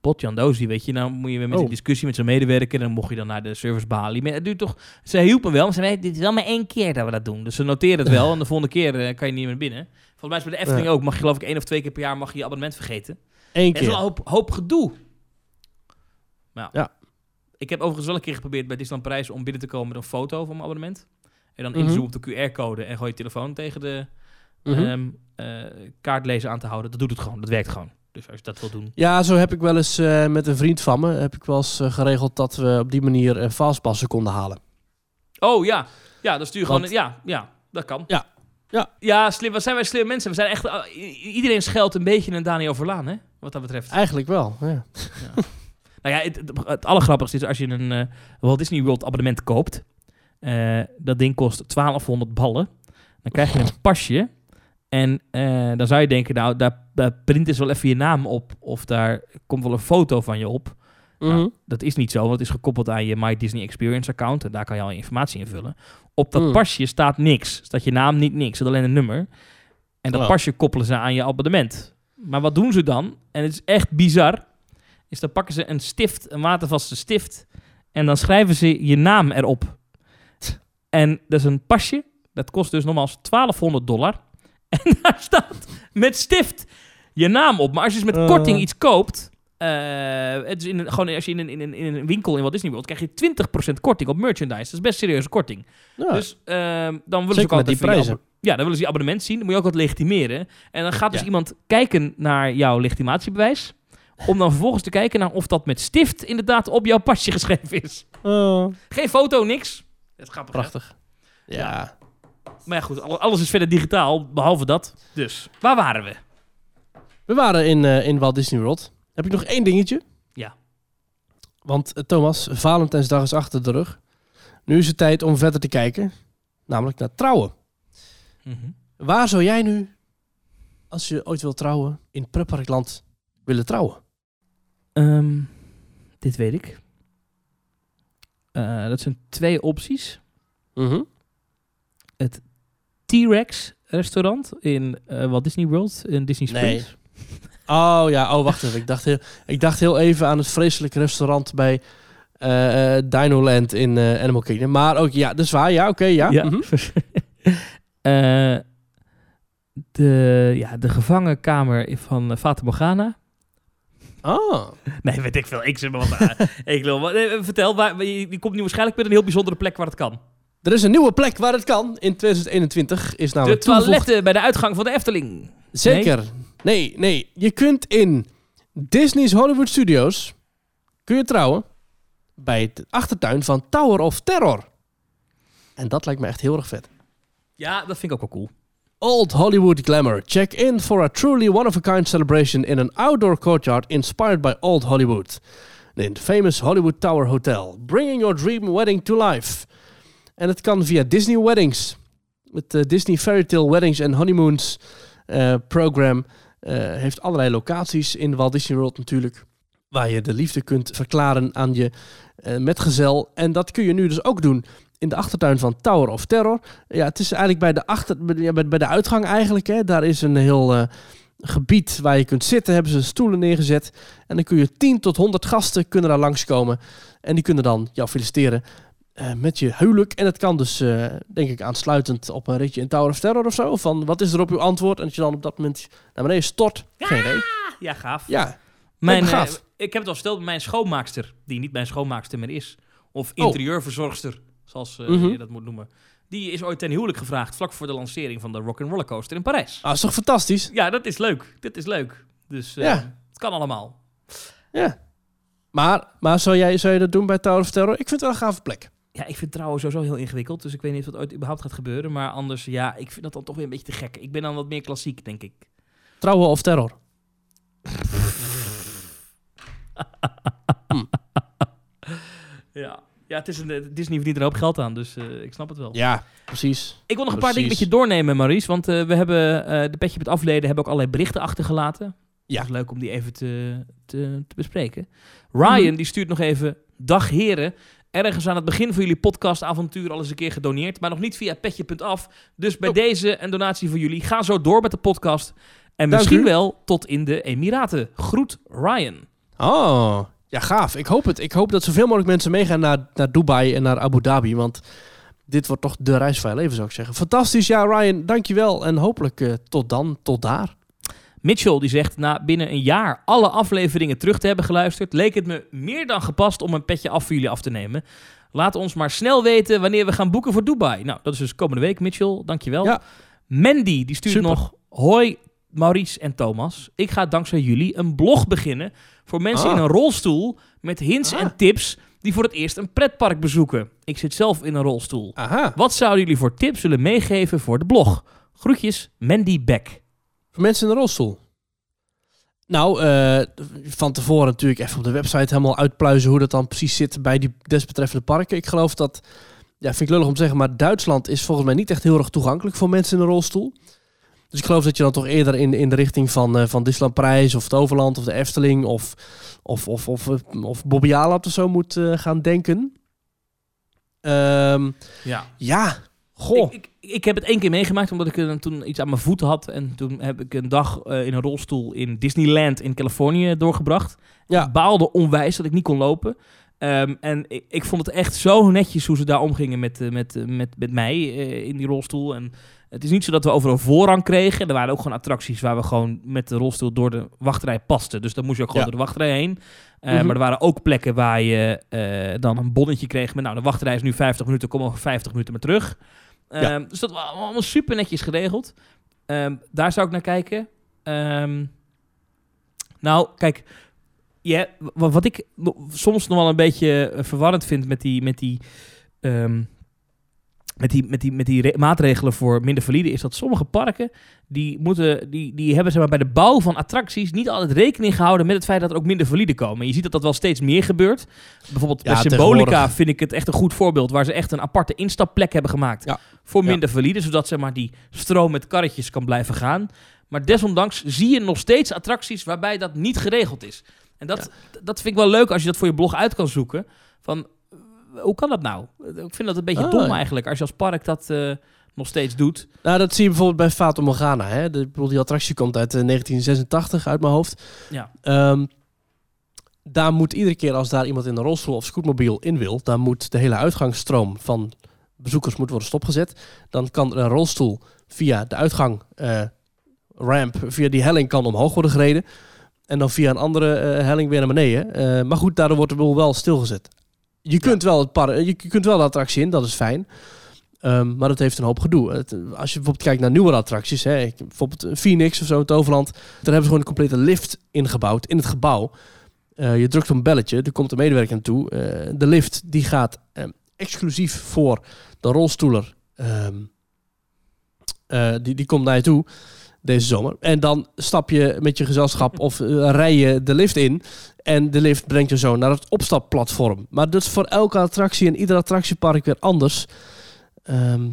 potjan dozie, weet je. Nou moet je weer met Oh. die discussie met zo'n medewerker... en dan mocht je dan naar de servicebalie. Maar het duurt toch... Ze hielp me wel, maar ze zei, dit is wel maar één keer dat we dat doen. Dus ze noteren het wel [LAUGHS] en de volgende keer eh, kan je niet meer binnen. Volgens mij is bij de Efteling Ja. ook. Mag je geloof ik één of twee keer per jaar mag je je abonnement vergeten. Eén Het is wel keer. een hoop, hoop gedoe. Ja. Ja. Ik heb overigens wel een keer geprobeerd bij Disneyland Parijs om binnen te komen met een foto van mijn abonnement. En dan Mhm. inzoomen op de QR-code en gooi je telefoon tegen de Mhm. ehm, eh, kaartlezer aan te houden. Dat doet het gewoon. Dat werkt gewoon. Dus als je dat wil doen. Ja, zo heb ik wel eens eh, met een vriend van me heb ik wel eens eh, geregeld dat we op die manier uh, fastpassen konden halen. Oh ja. Ja, dan stuur je gewoon... Ja, ja, dat kan. Ja. Ja. Ja, slim. Wat zijn wij slimme mensen? We zijn echt... i- iedereen scheldt een beetje een Daniel Verlaan, hè? Wat dat betreft. Eigenlijk wel. Ja. [LAUGHS] Nou ja, het, het, het allergrappigste is als je een eh, Walt Disney World abonnement koopt. eh, dat ding kost 1200 ballen. Dan krijg je een pasje. En eh, dan zou je denken, nou, daar, daar print is wel even je naam op. Of daar komt wel een foto van je op. Nou, Mhm. dat is niet zo, want het is gekoppeld aan je My Disney Experience account. En daar kan je al je informatie invullen. Op dat Mm. pasje staat niks. Staat je naam niet niks, staat alleen een nummer. En dat Oh. pasje koppelen ze aan je abonnement. Maar wat doen ze dan? En het is echt bizar. Is dan pakken ze een stift, een watervaste stift. En dan schrijven ze je naam erop. En dat is een pasje. Dat kost dus nogmaals 1200 dollar. [LAUGHS] En daar staat met stift je naam op. Maar als je dus met Eh. korting iets koopt... eh, het is in een, gewoon als je in een, in, een, in een winkel in Walt Disney World... krijg je 20% korting op merchandise. Dat is best serieuze korting. Ja. Dus ehm, dan willen ze ook altijd die prijzen. Ja, dan willen ze je abonnement zien. Dan moet je ook wat legitimeren. En dan gaat dus Ja. iemand kijken naar jouw legitimatiebewijs. Om dan vervolgens te kijken naar of dat met stift inderdaad op jouw pasje [LAUGHS] geschreven is. Oh, Geen foto, niks. Dat is grappig. hè? prachtig. Ja. Maar ja, goed, al- alles is verder digitaal, behalve dat. Dus, waar waren we? We waren in, eh, in Walt Disney World. Heb ik nog één dingetje? Ja. Want eh, Thomas, Valentijnsdag is achter de rug. Nu is het tijd om verder te kijken. Namelijk naar trouwen. Waar zou jij nu, als je ooit wil trouwen, in pretparkland willen trouwen? Ehm, dit weet ik. Eh, dat zijn twee opties. Mhm. T-Rex restaurant in eh, Walt Disney World in Disney Nee. Springs. Oh ja, oh wacht even. Ik dacht heel, ik dacht heel even aan het vreselijke restaurant bij eh eh, Dinoland in eh, Animal Kingdom. Maar ook, ja, dat is waar. Ja, oké, ja. Ja. [LAUGHS] Eh, de, ja, de gevangenkamer van uh, Fata Morgana. Oh. Nee, weet ik veel. Ik zeg maar wat [LAUGHS] ik wil, nee, vertel, waar, je, je komt nu waarschijnlijk met een heel bijzondere plek waar het kan. Er is een nieuwe plek waar het kan. In 2021 is de namelijk toegevoegd- toiletten bij de uitgang van de Efteling. Zeker. Nee? nee, Je kunt in Disney's Hollywood Studios kun je trouwen bij de achtertuin van Tower of Terror. En dat lijkt me echt heel erg vet. Ja, dat vind ik ook wel cool. Old Hollywood glamour. Check in for a truly one-of-a-kind celebration in an outdoor courtyard inspired by Old Hollywood. In the famous Hollywood Tower Hotel. Bringing your dream wedding to life. En het kan via Disney Weddings. Het eh, Disney Fairy Tale Weddings and Honeymoons eh, program eh, heeft allerlei locaties in Walt Disney World natuurlijk. Waar je de liefde kunt verklaren aan je metgezel. En dat kun je nu dus ook doen in de achtertuin van Tower of Terror. Ja, het is eigenlijk bij de, achter, bij de- uitgang eigenlijk. Hè. Daar is een heel gebied waar je kunt zitten. Hebben ze stoelen neergezet. En dan kun je 10 tot 100 gasten kunnen daar langskomen. En die kunnen dan jou feliciteren eh, met je huwelijk. En het kan dus, eh, denk ik, aansluitend op een ritje in Tower of Terror of zo. Van wat is er op uw antwoord? En dat je dan op dat moment naar beneden stort. Geen idee. Ja, gaaf. Ja, Mijn, eh, gaaf. ik heb het al verteld, mijn schoonmaakster, die niet mijn schoonmaakster meer is, of Oh. interieurverzorgster, zoals Mhm. je dat moet noemen, die is ooit ten huwelijk gevraagd vlak voor de lancering van de Rock'n'Roller Coaster in Parijs. ah, is toch fantastisch? Ja, dat is leuk. Dat is leuk. Dus Ja. het kan allemaal. Ja. Maar, maar zou, jij, zou je dat doen bij Tower of Terror? Ik vind het wel een gave plek. Ja, ik vind trouwen sowieso heel ingewikkeld, dus ik weet niet of dat ooit überhaupt gaat gebeuren. Maar anders, ja, ik vind dat dan toch weer een beetje te gek. Ik ben dan wat meer klassiek, denk ik. Trouwen of terror? [LAUGHS] Ja, ja het is een, eh, Disney verdient er een hoop geld aan, dus eh, ik snap het wel. Ja, precies. Ik wil nog een paar dingen met je doornemen, Maurice. Want eh, we hebben eh, de Petje met Afleden hebben ook allerlei berichten achtergelaten. Ja. Dat is leuk om die even te, te, te bespreken. Ryan Mhm. die stuurt nog even... Dag heren, ergens aan het begin van jullie podcastavontuur al eens een keer gedoneerd. Maar nog niet via petje.af. Dus bij Oh. deze een donatie voor jullie. Ga zo door met de podcast. En Dank misschien u. wel tot in de Emiraten. Groet Ryan. Oh, ja, gaaf. Ik hoop het. Ik hoop dat zoveel mogelijk mensen meegaan naar, naar Dubai en naar Abu Dhabi. Want dit wordt toch de reis van je leven, zou ik zeggen. Fantastisch. Ja, Ryan, dankjewel. En hopelijk eh, tot dan, tot daar. Mitchell die zegt, na binnen een jaar alle afleveringen terug te hebben geluisterd, leek het me meer dan gepast om een petje af voor jullie af te nemen. Laat ons maar snel weten wanneer we gaan boeken voor Dubai. Nou, dat is dus komende week, Mitchell. Dankjewel. Ja. Mandy die stuurt Super. nog, hoi Maurice en Thomas. Ik ga dankzij jullie een blog beginnen voor mensen Ah. in een rolstoel met hints Ah. en tips die voor het eerst een pretpark bezoeken. Ik zit zelf in een rolstoel. Aha. Wat zouden jullie voor tips willen meegeven voor de blog? Groetjes, Mandy Beck. Voor mensen in een rolstoel. Nou, eh, van tevoren natuurlijk even op de website helemaal uitpluizen hoe dat dan precies zit bij die desbetreffende parken. Ik geloof dat, ja, vind ik lullig om te zeggen, maar Duitsland is volgens mij niet echt heel erg toegankelijk voor mensen in een rolstoel. Dus ik geloof dat je dan toch eerder in, in de richting van, eh van Disneyland Prijs of het Overland of de Efteling of, of, of, of, of, Bobby of zo moet eh, gaan denken. Ehm, Ja. ja, goh. Ik, ik, ik heb het één keer meegemaakt omdat ik eh, toen iets aan mijn voeten had. En toen heb ik een dag eh, in een rolstoel in Disneyland in Californië doorgebracht. Ja. Ik baalde onwijs dat ik niet kon lopen. Ehm, en ik, ik vond het echt zo netjes hoe ze daar omgingen met, eh, met, met, met mij in die rolstoel. En het is niet zo dat we over een voorrang kregen. Er waren ook gewoon attracties waar we gewoon met de rolstoel door de wachtrij pasten. Dus dan moest je ook gewoon Ja. door de wachtrij heen. Mhm. Maar er waren ook plekken waar je dan een bonnetje kreeg met... nou, de wachtrij is nu 50 minuten, kom over 50 minuten maar terug. Ehm, Dus dat was allemaal super netjes geregeld. Ehm, daar zou ik naar kijken. Ehm, nou, kijk... Wat ik soms nog wel een beetje eh, verwarrend vind met die... Met die met die, met die, met die re- maatregelen voor minder valide is dat sommige parken die moeten die, die hebben zeg maar, bij de bouw van attracties niet altijd rekening gehouden met het feit dat er ook minder valide komen. En je ziet dat dat wel steeds meer gebeurt. Bijvoorbeeld Ja, bij Symbolica tegenwoordig. vind ik het echt een goed voorbeeld waar ze echt een aparte instapplek hebben gemaakt Ja. voor Ja. minder valide, zodat zeg maar, die stroom met karretjes kan blijven gaan. Maar desondanks zie je nog steeds attracties waarbij dat niet geregeld is. En dat, dat vind ik wel leuk als je dat voor je blog uit kan zoeken. Van, hoe kan dat nou? Ik vind dat een beetje Ah. dom eigenlijk, als je als park dat eh, nog steeds doet. Nou, dat zie je bijvoorbeeld bij Fata Morgana. Hè? De, die attractie komt uit eh, 1986 uit mijn hoofd. Ja. Ehm, daar moet iedere keer als daar iemand in een rolstoel of scootmobiel in wil, dan moet de hele uitgangsstroom van bezoekers moet worden stopgezet. Dan kan een rolstoel via de uitgang eh, ramp, via die helling kan omhoog worden gereden. En dan via een andere eh, helling weer naar beneden. Eh, maar goed, daardoor wordt de boel wel stilgezet. Je kunt, wel het par je kunt wel de attractie in, dat is fijn. Ehm, maar dat heeft een hoop gedoe. Het, als je bijvoorbeeld kijkt naar nieuwere attracties, hè, bijvoorbeeld een Phoenix of zo Toverland, daar hebben ze gewoon een complete lift ingebouwd in het gebouw. Eh, je drukt op een belletje, er komt een medewerker naartoe. Eh, de lift die gaat ehm, exclusief voor de rolstoeler. ehm, eh, die, die komt naar je toe deze zomer. En dan stap je met je gezelschap of rij je de lift in. En de lift brengt je zo naar het opstapplatform. Maar dat is voor elke attractie en ieder attractiepark weer anders. Ehm,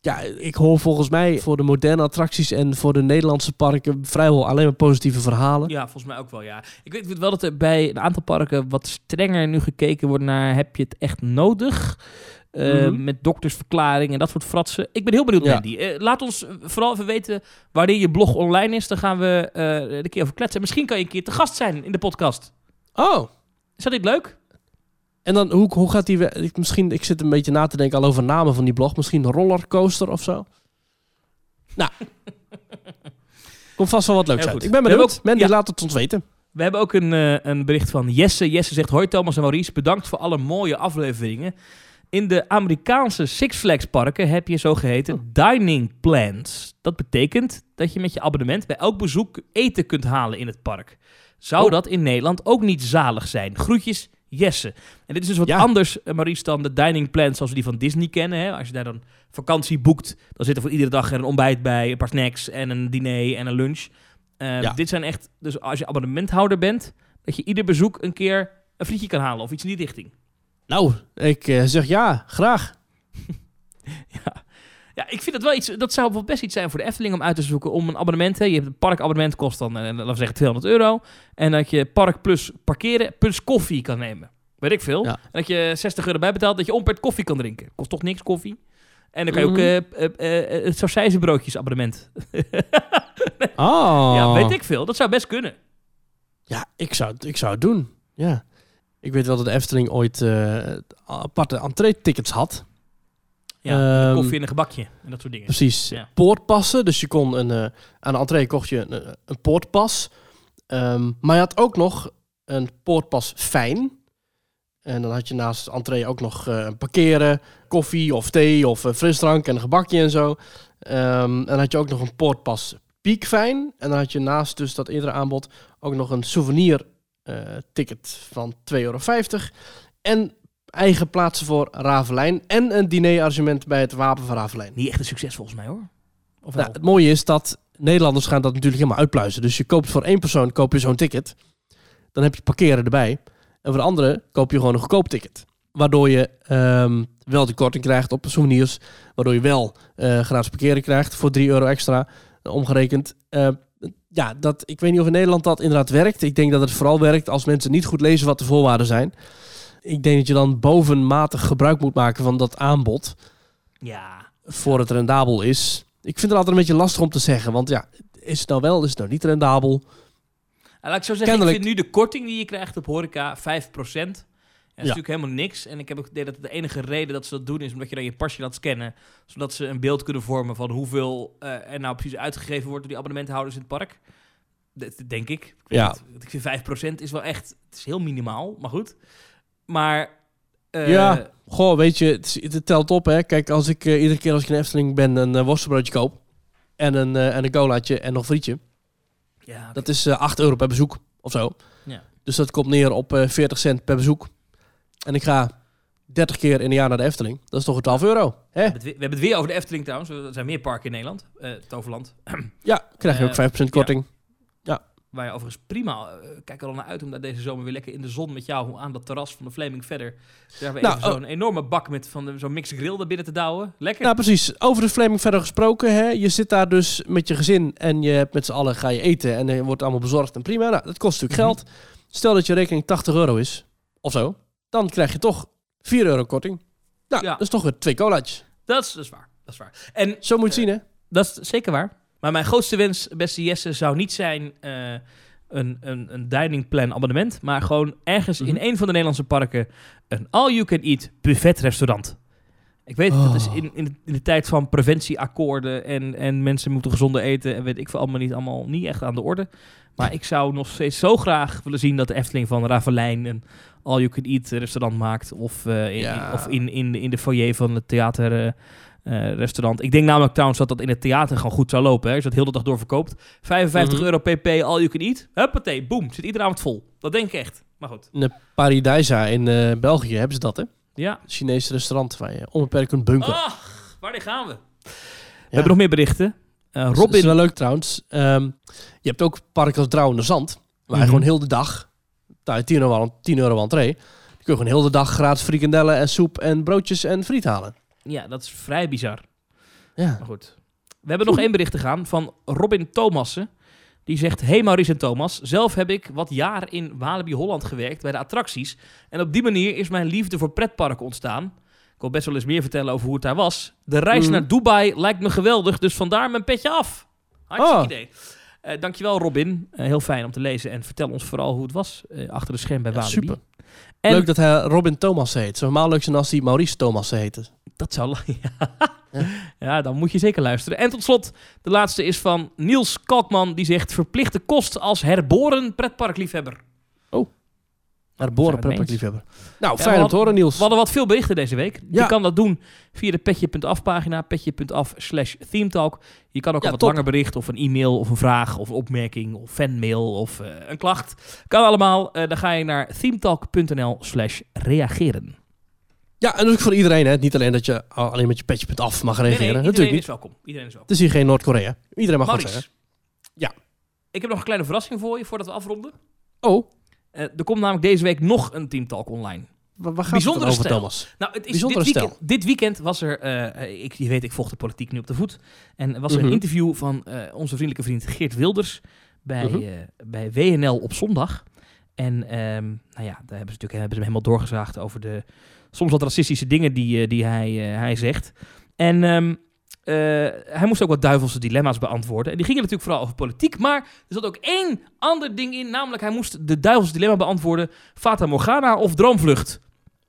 ja, ik hoor volgens mij voor de moderne attracties en voor de Nederlandse parken vrijwel alleen maar positieve verhalen. Ja, volgens mij ook wel, ja. Ik weet, ik weet wel dat er bij een aantal parken wat strenger nu gekeken wordt naar... heb je het echt nodig? Eh, Mhm. Met doktersverklaring en dat soort fratsen. Ik ben heel benieuwd, Ja. Mandy. Eh, laat ons vooral even weten wanneer je blog online is. Dan gaan we er een keer over kletsen. Misschien kan je een keer te gast zijn in de podcast. Oh, Is dat niet leuk? en dan hoe, hoe gaat die... we- Ik, misschien, ik zit een beetje na te denken al over namen van die blog. Misschien rollercoaster of zo. [LAUGHS] Nou. Komt vast wel wat leuks uit. Ik ben benieuwd. Mandy, ja. laat het ons weten. We hebben ook een, een bericht van Jesse. Jesse zegt: Hoi Thomas en Maurice, bedankt voor alle mooie afleveringen. In de Amerikaanse Six Flags parken heb je zogeheten dining plans. Dat betekent dat je met je abonnement bij elk bezoek eten kunt halen in het park. Zou Oh. dat in Nederland ook niet zalig zijn? Groetjes, Jesse. En dit is dus wat Ja. anders, eh, Maurice, dan de dining plans zoals we die van Disney kennen. Hè? Als je daar dan vakantie boekt, dan zit er voor iedere dag er een ontbijt bij, een paar snacks en een diner en een lunch. Eh, Ja. Dit zijn echt, dus als je abonnementhouder bent, dat je ieder bezoek een keer een frietje kan halen of iets in die richting. Nou, ik eh, zeg ja, graag. [LAUGHS] Ja. ja, ik vind dat wel iets, dat zou wel best iets zijn voor de Efteling om uit te zoeken. Om een abonnement, hè. je hebt een parkabonnement, kost dan, eh, laten we zeggen, 200 euro. En dat je park plus parkeren plus koffie kan nemen. Weet ik veel. Ja. En dat je 60 euro bijbetaalt, dat je ompert koffie kan drinken. Kost toch niks koffie? En dan kan je ook Mhm. eh, het sausijzenbroodjes abonnement. [LAUGHS] Oh. Ja, weet ik veel. Dat zou best kunnen. Ja, ik zou, het- ik zou het doen. Ja. Ik weet wel dat de Efteling ooit eh, aparte entree-tickets had. Ja, Ehm, koffie en een gebakje en dat soort dingen. Precies. Ja. Poortpassen. Dus je kon een, eh, aan de entree kocht je een, een poortpas. Ehm, maar je had ook nog een poortpas fijn. En dan had je naast de entree ook nog eh, parkeren, koffie of thee of eh, frisdrank en een gebakje en zo. Ehm, en dan had je ook nog een poortpas piekfijn. En dan had je naast dus dat eerdere aanbod ook nog een souvenir eh, ticket van 2,50 euro. En eigen plaatsen voor Ravelijn. En een dinerarrangement bij het Wapen van Ravelijn. Niet echt een succes volgens mij hoor. Of? Nou, het mooie is dat Nederlanders gaan dat natuurlijk helemaal uitpluizen. Dus je koopt voor één persoon koop je zo'n ticket. Dan heb je parkeren erbij. En voor de andere koop je gewoon een goedkoop ticket. Waardoor je ehm, wel de korting krijgt op souvenirs. Waardoor je wel eh gratis parkeren krijgt voor 3 euro extra. eh, omgerekend. Eh, ja, dat, ik weet niet of in Nederland dat inderdaad werkt. Ik denk dat het vooral werkt als mensen niet goed lezen wat de voorwaarden zijn. Ik denk dat je dan bovenmatig gebruik moet maken van dat aanbod. Ja. Voor het rendabel is. Ik vind het altijd een beetje lastig om te zeggen. Want ja, is het nou wel, is het nou niet rendabel? En laat ik zo zeggen, Kennelijk- ik vind nu de korting die je krijgt op horeca 5%. Dat is natuurlijk helemaal niks. En ik heb ook het idee dat de enige reden dat ze dat doen is omdat je dan je pasje laat scannen. Zodat ze een beeld kunnen vormen van hoeveel eh, er nou precies uitgegeven wordt door die abonnementhouders in het park. Dat denk ik. Ik, Ja. ik vind 5% is wel echt, het is heel minimaal, maar goed. Maar eh, Ja. Goh, weet je, het, het telt op hè. Kijk, als ik eh, iedere keer als ik in Efteling ben een uh, worstenbroodje koop. En een, en een colaatje en nog frietje. ja. Dat is eh 8 euro per bezoek of zo. Ja. Dus dat komt neer op eh 40 cent per bezoek. En ik ga 30 keer in een jaar naar de Efteling. Dat is toch een 12 euro. Hè? we, hebben het weer, we hebben het weer over de Efteling trouwens. Er zijn meer parken in Nederland. eh Toverland. [CLEARS THROAT] Ja, krijg je Eh, ook 5% korting. Waar je overigens prima, eh, kijk er al naar uit om daar deze zomer weer lekker in de zon met jou aan dat terras van de Flaming verder. Daar hebben we Nou, even zo'n enorme bak met van zo'n mixed grill naar binnen te douwen. Lekker. Nou, precies. Over de Flaming verder gesproken. Hè? Je zit daar dus met je gezin en je hebt met z'n allen ga je eten en er wordt allemaal bezorgd en prima. Nou, dat kost natuurlijk Mhm. geld. Stel dat je rekening 80 euro is, of zo, dan krijg je toch 4 euro korting. Nou, Ja. dat is toch weer twee colaatjes. dat, is, dat is waar. Dat is waar. En Zo moet je zien, hè? dat is zeker waar. Maar mijn grootste wens, beste Jesse, zou niet zijn eh, een, een, een dining plan abonnement. Maar gewoon ergens in Mhm. een van de Nederlandse parken een all-you-can-eat buffet restaurant. Ik weet, dat is Oh. in, in, de, in de tijd van preventieakkoorden en, en mensen moeten gezonder eten en weet ik veel allemaal niet, allemaal niet echt aan de orde. Maar ik zou nog steeds zo graag willen zien dat de Efteling van Ravelijn een all-you-can-eat restaurant maakt. Of, eh, in, Ja. of in, in, de- in de foyer van het theater... eh, eh, restaurant. Ik denk namelijk trouwens dat dat in het theater gewoon goed zou lopen. Hè. Als je dat heel de dag door verkoopt. 55 Mhm. euro pp, all you can eat. Huppatee, boom. Zit iedere avond vol. Dat denk ik echt. Maar goed. In de Paradijsa in België hebben ze dat, hè? Ja. Chinese restaurant waar je onbeperkt kunt bunkeren. Ach, wanneer gaan we? We hebben nog meer berichten. Eh, Dat Robin... is wel leuk trouwens. Ehm, je hebt ook parken als Drouwende Zand. Waar je Mhm. gewoon heel de dag, daar je 10 euro, aan- 10 euro entree. Kun je gewoon heel de dag gratis frikandellen en soep en broodjes en friet halen. Ja, dat is vrij bizar. Ja. Maar goed. We hebben nog één bericht te gaan van Robin Thomassen. Die zegt, hey Maurice en Thomas, zelf heb ik wat jaar in Walibi Holland gewerkt bij de attracties. En op die manier is mijn liefde voor pretparken ontstaan. Ik wil best wel eens meer vertellen over hoe het daar was. De reis Mhm. naar Dubai lijkt me geweldig, dus vandaar mijn petje af. Hartstikke Oh. idee. Eh, dankjewel Robin, Eh, heel fijn om te lezen. En vertel ons vooral hoe het was eh, achter de scherm bij Ja, Walibi. super. En Leuk dat hij Robin Thomas heet. Zou normaal leuk zijn als hij Maurice Thomas heette. Dat zou... [LAUGHS] Ja. ja, dan moet je zeker luisteren. En tot slot, de laatste is van Niels Kalkman. Die zegt verplichte kost als herboren pretparkliefhebber. Herboren we het pretparkliefhebber. Nou, fijn om te horen Niels. We hadden wat veel berichten deze week. Je kan dat doen via de petje.af pagina. Petje.af slash themetalk. Je kan ook een wat top. langer bericht of een e-mail of een vraag of een opmerking of fanmail of eh, een klacht. Kan allemaal. Eh, dan ga je naar themetalk.nl slash reageren. Ja, en ook voor iedereen. Hè. Niet alleen dat je alleen met je petje.af mag Nee, nee, reageren. iedereen Natuurlijk niet. is welkom. Iedereen is welkom. Het is hier geen Noord-Korea. Iedereen mag wat Maurice. zeggen. Ja. Ik heb nog een kleine verrassing voor je voordat we afronden. Oh, Eh, er komt namelijk deze week nog een Teamtalk online. wa- waar gaat Bijzondere het over, stijl. Thomas? Nou, het is Bijzondere dit, stijl. weekend, dit weekend was er, eh, ik, je weet, ik volg de politiek nu op de voet. En was er Mhm. een interview van eh, onze vriendelijke vriend Geert Wilders bij, Mhm. bij WNL op zondag. En ehm, nou ja, daar hebben ze natuurlijk hebben ze hem helemaal doorgezaagd over de soms wat racistische dingen die, eh, die hij, eh, hij zegt. En ehm, eh, hij moest ook wat duivelse dilemma's beantwoorden. En die gingen natuurlijk vooral over politiek. Maar er zat ook één ander ding in. Namelijk, hij moest de duivelse dilemma beantwoorden. Fata Morgana of Droomvlucht.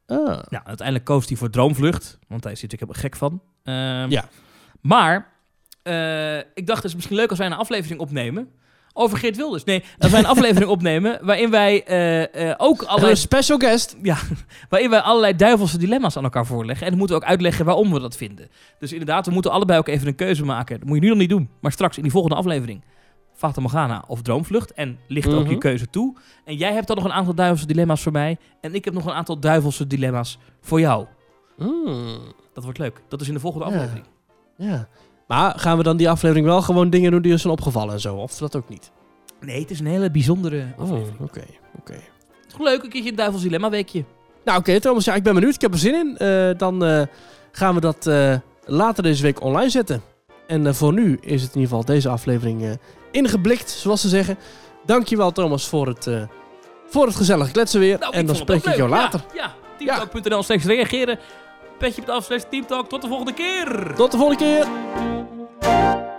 Ah. Nou, uiteindelijk koos hij voor Droomvlucht. Want hij is natuurlijk helemaal gek van. Ehm, Ja. Maar ik dacht, het is misschien leuk als wij een aflevering opnemen. Over Geert Wilders. Nee, als wij een aflevering [LAUGHS] opnemen. waarin wij eh, eh, ook Een allerlei, special guest. [LAUGHS] waarin wij allerlei duivelse dilemma's aan elkaar voorleggen. En dan moeten we ook uitleggen waarom we dat vinden. Dus inderdaad, we moeten allebei ook even een keuze maken. Dat moet je nu nog niet doen. Maar straks in die volgende aflevering. Fata Morgana of Droomvlucht. En ligt ook Mhm. je keuze toe. En jij hebt dan nog een aantal duivelse dilemma's voor mij. En ik heb nog een aantal duivelse dilemma's voor jou. Mm, Dat wordt leuk. Dat is in de volgende Ja. aflevering. ja. Maar gaan we dan die aflevering wel gewoon dingen doen die ons zijn opgevallen en zo? Of dat ook niet? Nee, het is een hele bijzondere Oh, aflevering. oké. oké. Het is leuk, een keertje een duivels dilemma weekje. Nou oké Thomas, ja, ik ben benieuwd. Ik heb er zin in. Eh, dan eh, gaan we dat eh, later deze week online zetten. En voor nu is het in ieder geval deze aflevering ingeblikt, zoals ze zeggen. Dankjewel Thomas voor het, voor het gezellige kletsen weer. Nou, en dan spreek ik jou leuk. later. Ja, ja. slash reageren. Petje.af slash teamtalk. Tot de volgende keer. Tot de volgende keer.